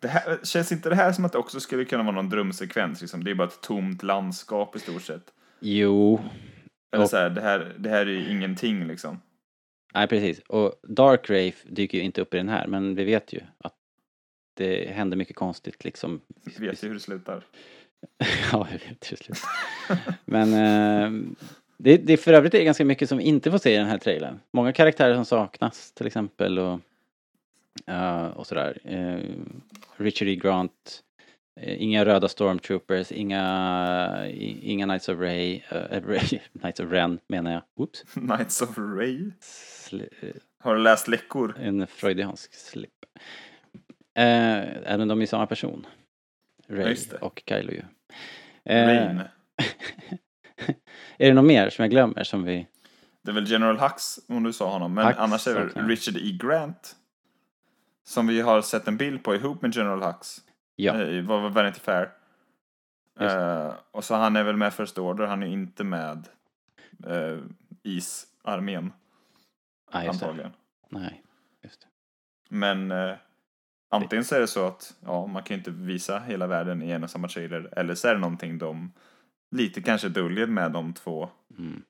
Det här, känns inte det här som att det också skulle kunna vara någon drömsekvens? Liksom? Det är bara ett tomt landskap i stort sett. Jo, Eller Och- så här, det här, det här är ju ingenting liksom. Nej precis. Och Dark Wraith dyker ju inte upp i den här, men vi vet ju att det händer mycket konstigt liksom. Vi vet ju hur det slutar. ja, vi vet till slut. Men eh, det, det för övrigt är det ganska mycket som vi inte får se i den här trailern. Många karaktärer som saknas till exempel och, eh, och sådär. Eh, Richard E. Grant, eh, inga röda stormtroopers, inga, inga Knights of Ray, Ray Knights of Ren menar jag. Oops. Knights of Ray. Eh, Har du läst läckor? en freudiansk slip. Eh, även de är samma person. Ray det. och Kylo ju. Eh, Rain. är det något mer som jag glömmer som vi... Det är väl General Hux, om du sa honom. Men Hux, annars är det väl Richard E. Grant. Som vi har sett en bild på ihop med General Hux. Ja, Eh, Vad var Vanity Fair. Eh, och så han är väl med First Order, han är inte med uh, isarmén ah, just det. antagligen. Nej, just det. Men eh, antingen så är det så att ja, man kan ju inte visa hela världen i en och samma trailer. Eller så är det någonting de lite kanske döljer med de två. Mm.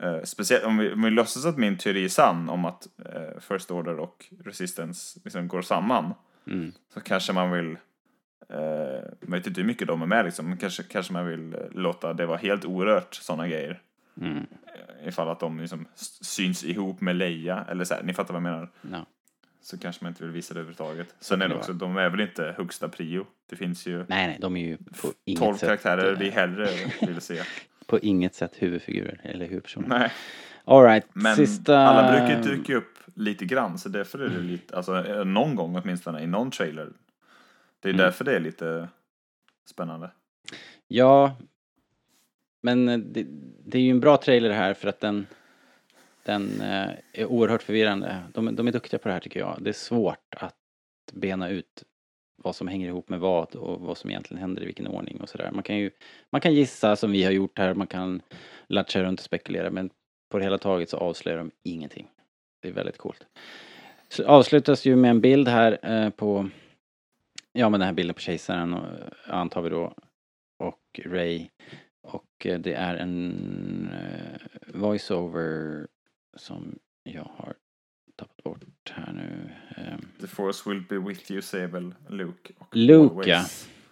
Eh, speciellt om vi, om vi låtsas att min teori är sann om att eh, First Order och Resistance liksom går samman. Mm. Så kanske man vill, eh, jag vet inte hur mycket de är med liksom, men kanske, kanske man vill eh, låta det vara helt orört sådana grejer. Mm. Eh, Ifall att de liksom syns ihop med Leia, eller så här, ni fattar vad jag menar. Ja. Så kanske man inte vill visa det överhuvudtaget. Sen är det också, de är väl inte högsta prio. Det finns ju Nej, nej, de är ju på inget 12 sätt... karaktärer eh, vi hellre vill se. På inget sätt huvudfigurer eller huvudpersoner. Nej, Alright, men sista... alla brukar ju dyka upp lite grann, så därför är det lite, alltså eh, någon gång åtminstone i någon trailer. Det är Mm. därför det är lite spännande. Ja, men eh, det, det är ju en bra trailer här för att den, den eh, är oerhört förvirrande. De, de är duktiga på det här tycker jag. Det är svårt att bena ut vad som hänger ihop med vad och vad som egentligen händer i vilken ordning och sådär. Man kan ju man kan gissa som vi har gjort här, man kan latcha runt och spekulera men på det hela taget så avslöjar de ingenting. Det är väldigt coolt. Så avslutas ju med en bild här eh, på, ja men den här bilden på kejsaren och, antar vi då och Ray. Och eh, det är en eh, voiceover som jag har tappat bort här nu. Ehm, The force will be with you säger väl Luke. Och Luke, always ja.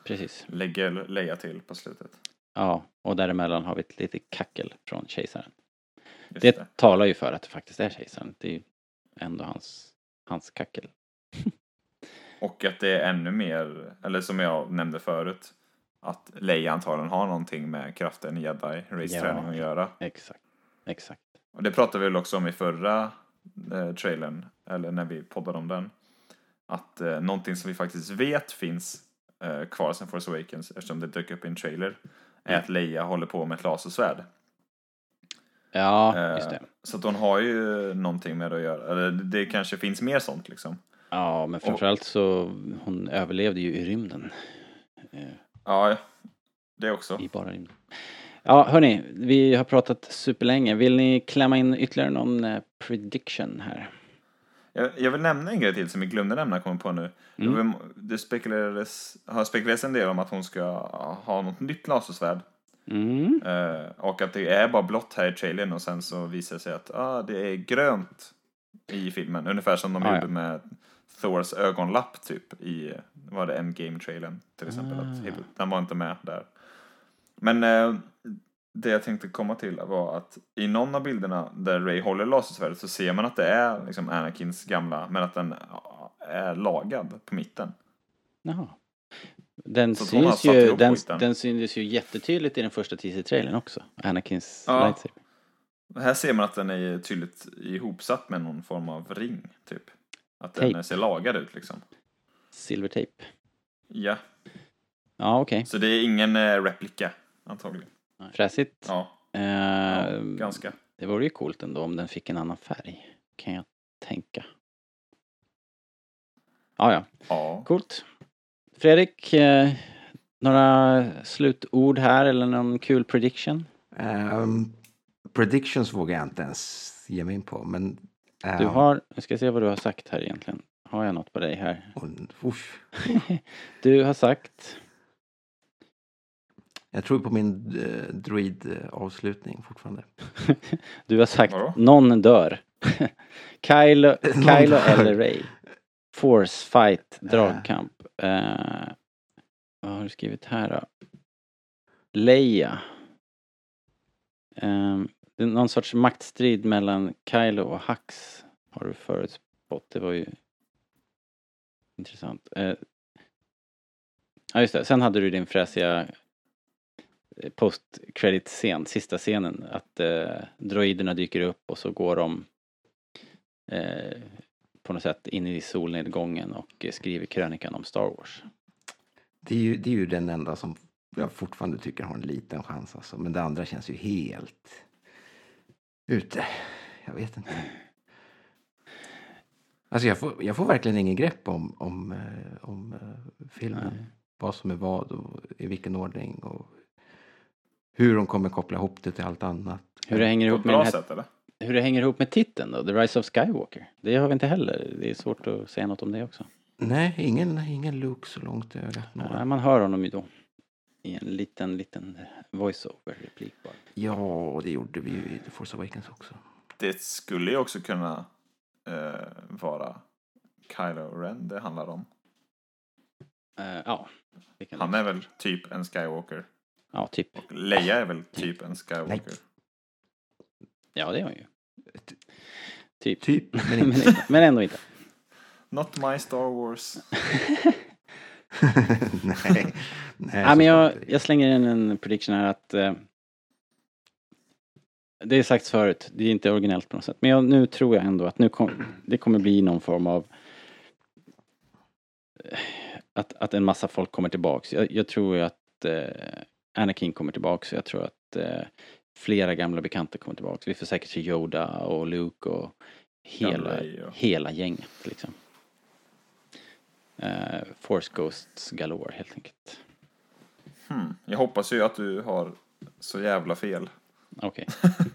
Precis. Lägger Leia till på slutet. Ja, och däremellan har vi ett litet kackel från kejsaren. Det det. talar ju för att det faktiskt är kejsaren. Det är ju ändå hans, hans kackel. Och att det är ännu mer, eller som jag nämnde förut, att Leia antagligen har någonting med kraften i jedi race-träning Ja. att göra. Exakt. Exakt. Och det pratade vi väl också om i förra eh, trailern, eller när vi poddade om den. Att eh, någonting som vi faktiskt vet finns eh, kvar sen Force Awakens, eftersom det dök upp i en trailer, är att Leia håller på med ett lasersvärd. Ja, Eh, just det. Så att hon har ju någonting med det att göra. Eller det kanske finns mer sånt liksom. Ja, men framförallt så hon överlevde ju i rymden. Ja, det också. I bara rymden. Ja, hörni, vi har pratat superlänge. Vill ni klämma in ytterligare någon eh, prediction här? Jag, jag vill nämna en grej till som vi glömde nämna, kommer på nu. Mm. Det spekulerades, har spekulerats en del om att hon ska ha något nytt lasersvärd. Mm. Eh, och att det är bara blått här i trailern och sen så visar det sig att ah, det är grönt i filmen. Ungefär som de Ah, gjorde ja. med Thors ögonlapp typ i, var det Endgame-trailern till exempel. Ah. Att den var inte med där. Men eh, det jag tänkte komma till var att i någon av bilderna där Ray håller lasersvärdet så ser man att det är liksom Anakins gamla, men att den ja, är lagad på mitten. Jaha. Den Så syns ju, den, den syntes ju jättetydligt i den första teaser-trailern också. Anakins Ja. lightsaber. Här ser man att den är tydligt ihopsatt med någon form av ring, typ. Att den Tape. ser lagad ut liksom. Silvertejp. Ja, Ja, okej. så det är ingen eh, replika, antagligen. Fräsigt. Ja, Eh, ja ganska. Det vore ju coolt ändå om den fick en annan färg. Kan jag tänka. Ja, ja. Ja. Coolt. Fredrik, eh, några slutord här eller någon kul prediction? Ehm, predictions vågar jag inte ens ge mig in på. Men, ehm, Du har, jag ska se vad du har sagt här egentligen. Har jag något på dig här? usch. Du har sagt, jag tror på min eh, droid-avslutning fortfarande. du har sagt Vadå? någon dör. Kylo, Kylo dör. eller Ray. Force fight, dragkamp. Eh, vad har du skrivit här då? Leia. Eh, det är någon sorts maktstrid mellan Kylo och Hux har du förutspått. Det var ju intressant. Eh, ja just det, sen hade du din fräsiga eh, post credit scen sista scenen, att eh, droiderna dyker upp och så går de eh, på något sätt in i solnedgången och eh, skriver krönikan om Star Wars. Det är, ju, det är ju den enda som jag fortfarande tycker har en liten chans. Alltså. Men det andra känns ju helt ute. Jag vet inte. Alltså jag får, jag får verkligen ingen grepp om, om, eh, om eh, filmen. Nej. Vad som är vad och i vilken ordning. Och hur de kommer koppla ihop det till allt annat. Hur det hänger ihop med här, sätt hur det hänger ihop med titeln då, The Rise of Skywalker. Det har vi inte heller. Det är svårt att säga något om det också. Nej, ingen, ingen Luke så långt i ögat. Ja, man hör honom ju då. I en liten, liten voice-over replik bara. Ja, det gjorde vi ju i The Force Awakens också. Det skulle ju också kunna eh, vara Kylo Ren det handlar om. Eh, ja. Han är väl typ en Skywalker. Ja, typ. Och Leia är väl typ en Skywalker. Ja, det är hon ju. Typ. Typ, men inte. men ändå inte. Not my Star Wars. nej. nej Ja, men jag, jag slänger in en prediction här att eh, det är sagts förut, det är inte originellt på något sätt. Men jag, nu tror jag ändå att nu kom, det kommer bli någon form av att, att en massa folk kommer tillbaks. Jag, jag tror ju att eh, Anakin kommer tillbaks. Jag tror att eh, flera gamla bekanta kommer tillbaks. Vi får säkert se Yoda och Luke och hela, och- hela gänget liksom. Eh, Force Ghosts galore helt enkelt. Hmm. Jag hoppas ju att du har så jävla fel. Okej.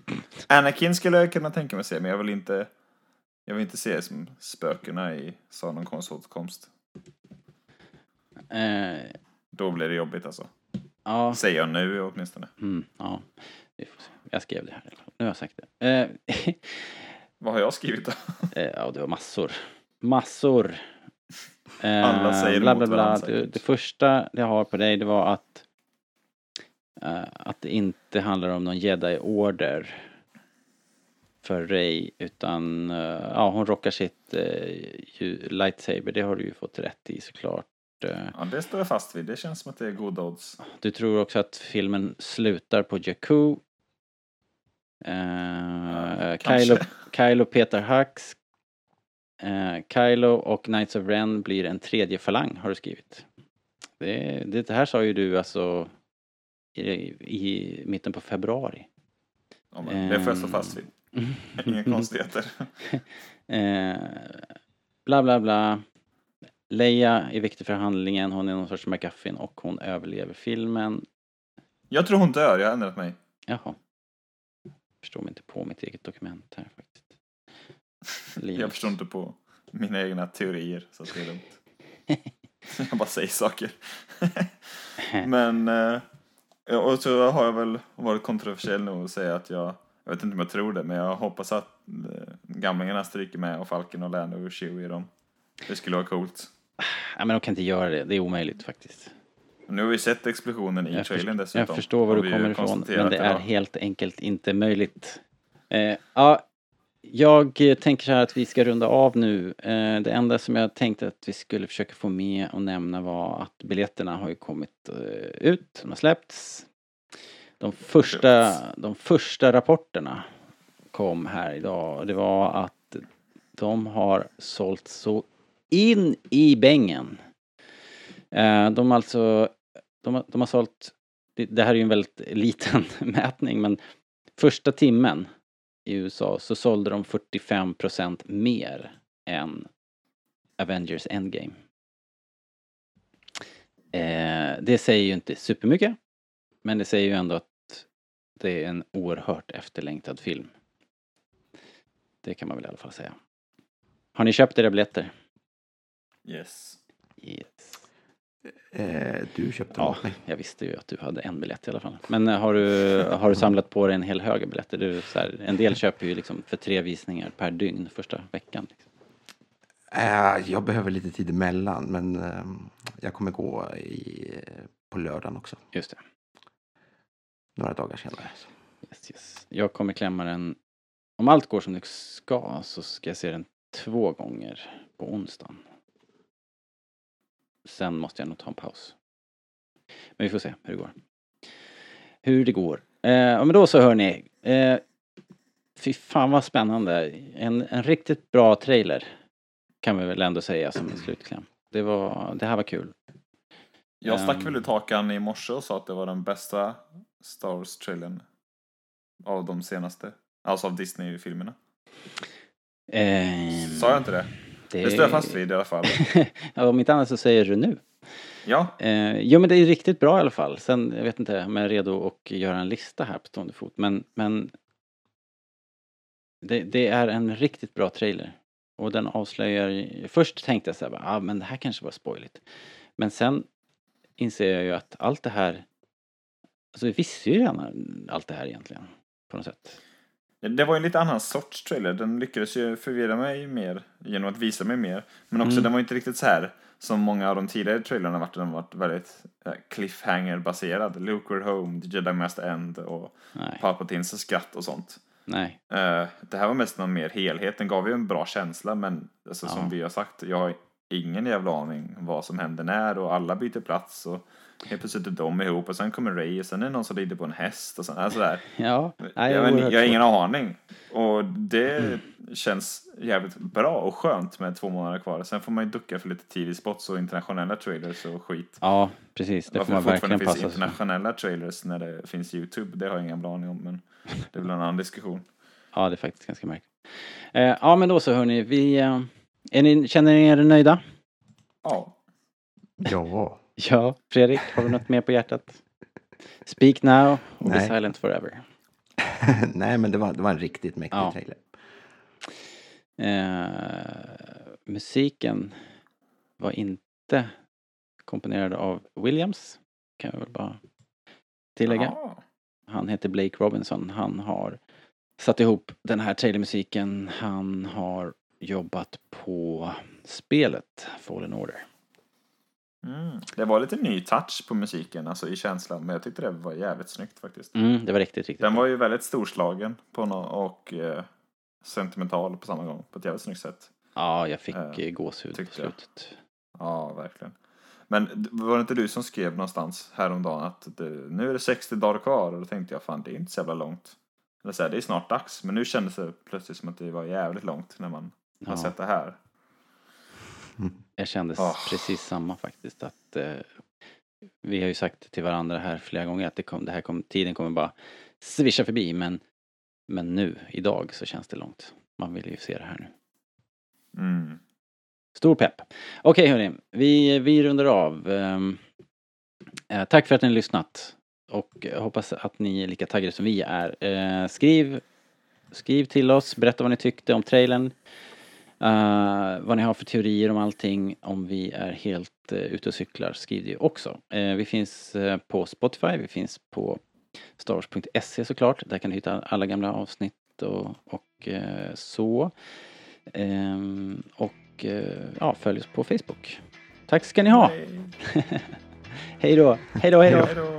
Anakin skulle jag kunna tänka mig se, men jag vill inte jag vill inte se som spökena i Sagan om återkomst. Eh, Då blir det jobbigt alltså. ja, Säger jag nu åtminstone. mm, ja. Vi får se. Jag skrev det här. Nu har jag sagt det. Eh, Vad har jag skrivit då? eh, ja, det var massor. Massor. Eh, Alla säger bla, emot bla, bla. varandra Det, det första jag har på dig, det var att eh, att det inte handlar om någon jedi-order för Rey utan eh, ja, hon rockar sitt eh, ju- lightsaber. Det har du ju fått rätt i såklart. Eh, Ja, det står jag fast vid. Det känns som att det är goda odds. Du tror också att filmen slutar på Jakku. Uh. Kylo, Kylo Peter Hux. Uh, Kylo och Knights of Ren blir en tredje falang har du skrivit. Det, det här sa ju du alltså i, mitten på februari. Ja, men det får jag stå Ehm. fast vid. Inga konstigheter. Eh, bla bla bla. Leia är viktig för handlingen, hon är någon sorts McGuffin och hon överlever filmen. Jag tror hon dör, jag har ändrat mig. Jaha. Förstår mig inte på mitt eget dokument här faktiskt. Linus. Jag förstår inte på mina egna teorier, så det är lugnt. jag bara säger saker. Men, eh, och så har jag väl varit kontroversiell nog att säga att jag, jag vet inte om jag tror det, men jag hoppas att eh, gamlingarna stryker med och Falken och Lando och Chewie dem. Det skulle vara coolt. Ja, men de kan inte göra det, det är omöjligt faktiskt. Nu har vi sett explosionen i Jag, trailern dessutom. jag förstår var du kommer ifrån, men det är helt enkelt inte möjligt. Eh, ja, jag eh, tänker så här att vi ska runda av nu. Eh, det enda som jag tänkte att vi skulle försöka få med och nämna var att biljetterna har ju kommit eh, ut, de har släppts. De första, de första rapporterna kom här idag. Det var att de har sålt så in i bängen. De alltså, de, har- de har sålt det, det här är ju en väldigt liten mätning men första timmen i USA så sålde de 45% mer än Avengers Endgame. Eh, det säger ju inte supermycket men det säger ju ändå att det är en oerhört efterlängtad film. Det kan man väl i alla fall säga. Har ni köpt era biljetter? Yes. Yes. Eh, du köpte Ja, mig. jag visste ju att du hade en biljett i alla fall. Men eh, har du, har du samlat på dig en hel hög biljetter? Du, så här, en del köper ju liksom för tre visningar per dygn första veckan. Liksom. Eh, jag behöver lite tid emellan, men eh, jag kommer gå i, på lördagen också. Just det. Några dagar senare. Yes, yes. Jag kommer klämma den, om allt går som det ska, så ska jag se den två gånger på onsdagen. Sen måste jag nog ta en paus. Men vi får se hur det går. Hur det går. Eh, ja, men då så hörni. Eh, fy fan vad spännande. En, en riktigt bra trailer. Kan vi väl ändå säga som en slutkläm. Det, var, det här var kul. Jag stack Ehm. väl ut hakan i morse och sa att det var den bästa Star Wars-trailern av de senaste. Alltså av Disney-filmerna. Eh, Sa jag inte det? Det står jag fast vid i alla fall. om inte annat så säger du nu. Ja, Eh, jo men det är riktigt bra i alla fall. Sen, jag vet inte om jag är redo att göra en lista här på stående fot. Men, men det, det är en riktigt bra trailer. Och den avslöjar, först tänkte jag så här, ah, men det här kanske var spoiligt. Men sen inser jag ju att allt det här, alltså vi visste ju redan allt det här egentligen. På något sätt. Det var ju en lite annan sorts trailer. Den lyckades ju förvirra mig mer genom att visa mig mer. Men också Mm. den var inte riktigt så här som många av de tidigare trailerna varit. Den varit väldigt eh, cliffhanger-baserad. Luke We're Home, The Jedi Must End och Nej, Palpatines skratt och sånt. nej. Eh, det här var mest någon mer helhet. Den gav ju en bra känsla men alltså, Ja. som vi har sagt, jag har ingen jävla aning vad som händer när och alla byter plats och helt plötsligt är de ihop och sen kommer Ray och sen är det någon som rider på en häst och sen, alltså där. Ja, nej, jag, men, jag har ingen aning. Och det känns jävligt bra och skönt med två månader kvar. Sen får man ju ducka för lite TV-spots och internationella trailers och skit. Ja, precis. Det får Varför man det verkligen passa sig internationella trailers när det finns YouTube, det har jag ingen bra aning om. Men det är väl en annan diskussion. Ja, det är faktiskt ganska märkligt. Eh, ja, men då så hörni, vi... Eh, är ni, känner ni er nöjda? Ja, Ja. Ja, Fredrik, har du något mer på hjärtat? Speak now or be silent forever. Nej, men det var, det var en riktigt mäktig Ja. trailer. Eh, musiken var inte komponerad av Williams, kan jag väl bara tillägga. Jaha. Han heter Blake Robinson. Han har satt ihop den här trailermusiken. Han har jobbat på spelet Fallen Order. Mm. Det var lite ny touch på musiken, alltså i känslan, men jag tyckte det var jävligt snyggt faktiskt. Mm, det var riktigt, riktigt Den var ju väldigt storslagen på no och eh, sentimental på samma gång, på ett jävligt snyggt sätt. Ja, jag fick Eh, eh, gåshud på jag. slutet. Ja, verkligen. Men var det inte du som skrev någonstans häromdagen att det, nu är det 60 dagar kvar och då tänkte jag fan det är inte så jävla långt. Eller så här, det är snart dags, men nu kändes det plötsligt som att det var jävligt långt när man har Ja. sett det här. Jag kände Ah. precis samma faktiskt. Att, eh, vi har ju sagt till varandra här flera gånger att det, kom, det här kom, tiden kommer bara svischa förbi. Men, men nu, idag, så känns det långt. Man vill ju se det här nu. Mm. Stor pepp. Okej hörni, vi, vi rundar av. Ehm, eh, tack för att ni har lyssnat. Och hoppas att ni är lika taggade som vi är. Eh, skriv, skriv till oss, berätta vad ni tyckte om trailern. Eh, vad ni har för teorier om allting. Om vi är helt uh, ute och cyklar, skriv det också. Eh, vi finns eh, på Spotify, vi finns på starwars.se såklart. Där kan du hitta alla gamla avsnitt och, och så. Ehm, och ja, följ oss på Facebook. Tack ska ni ha! Hej då, hej då! Hej då.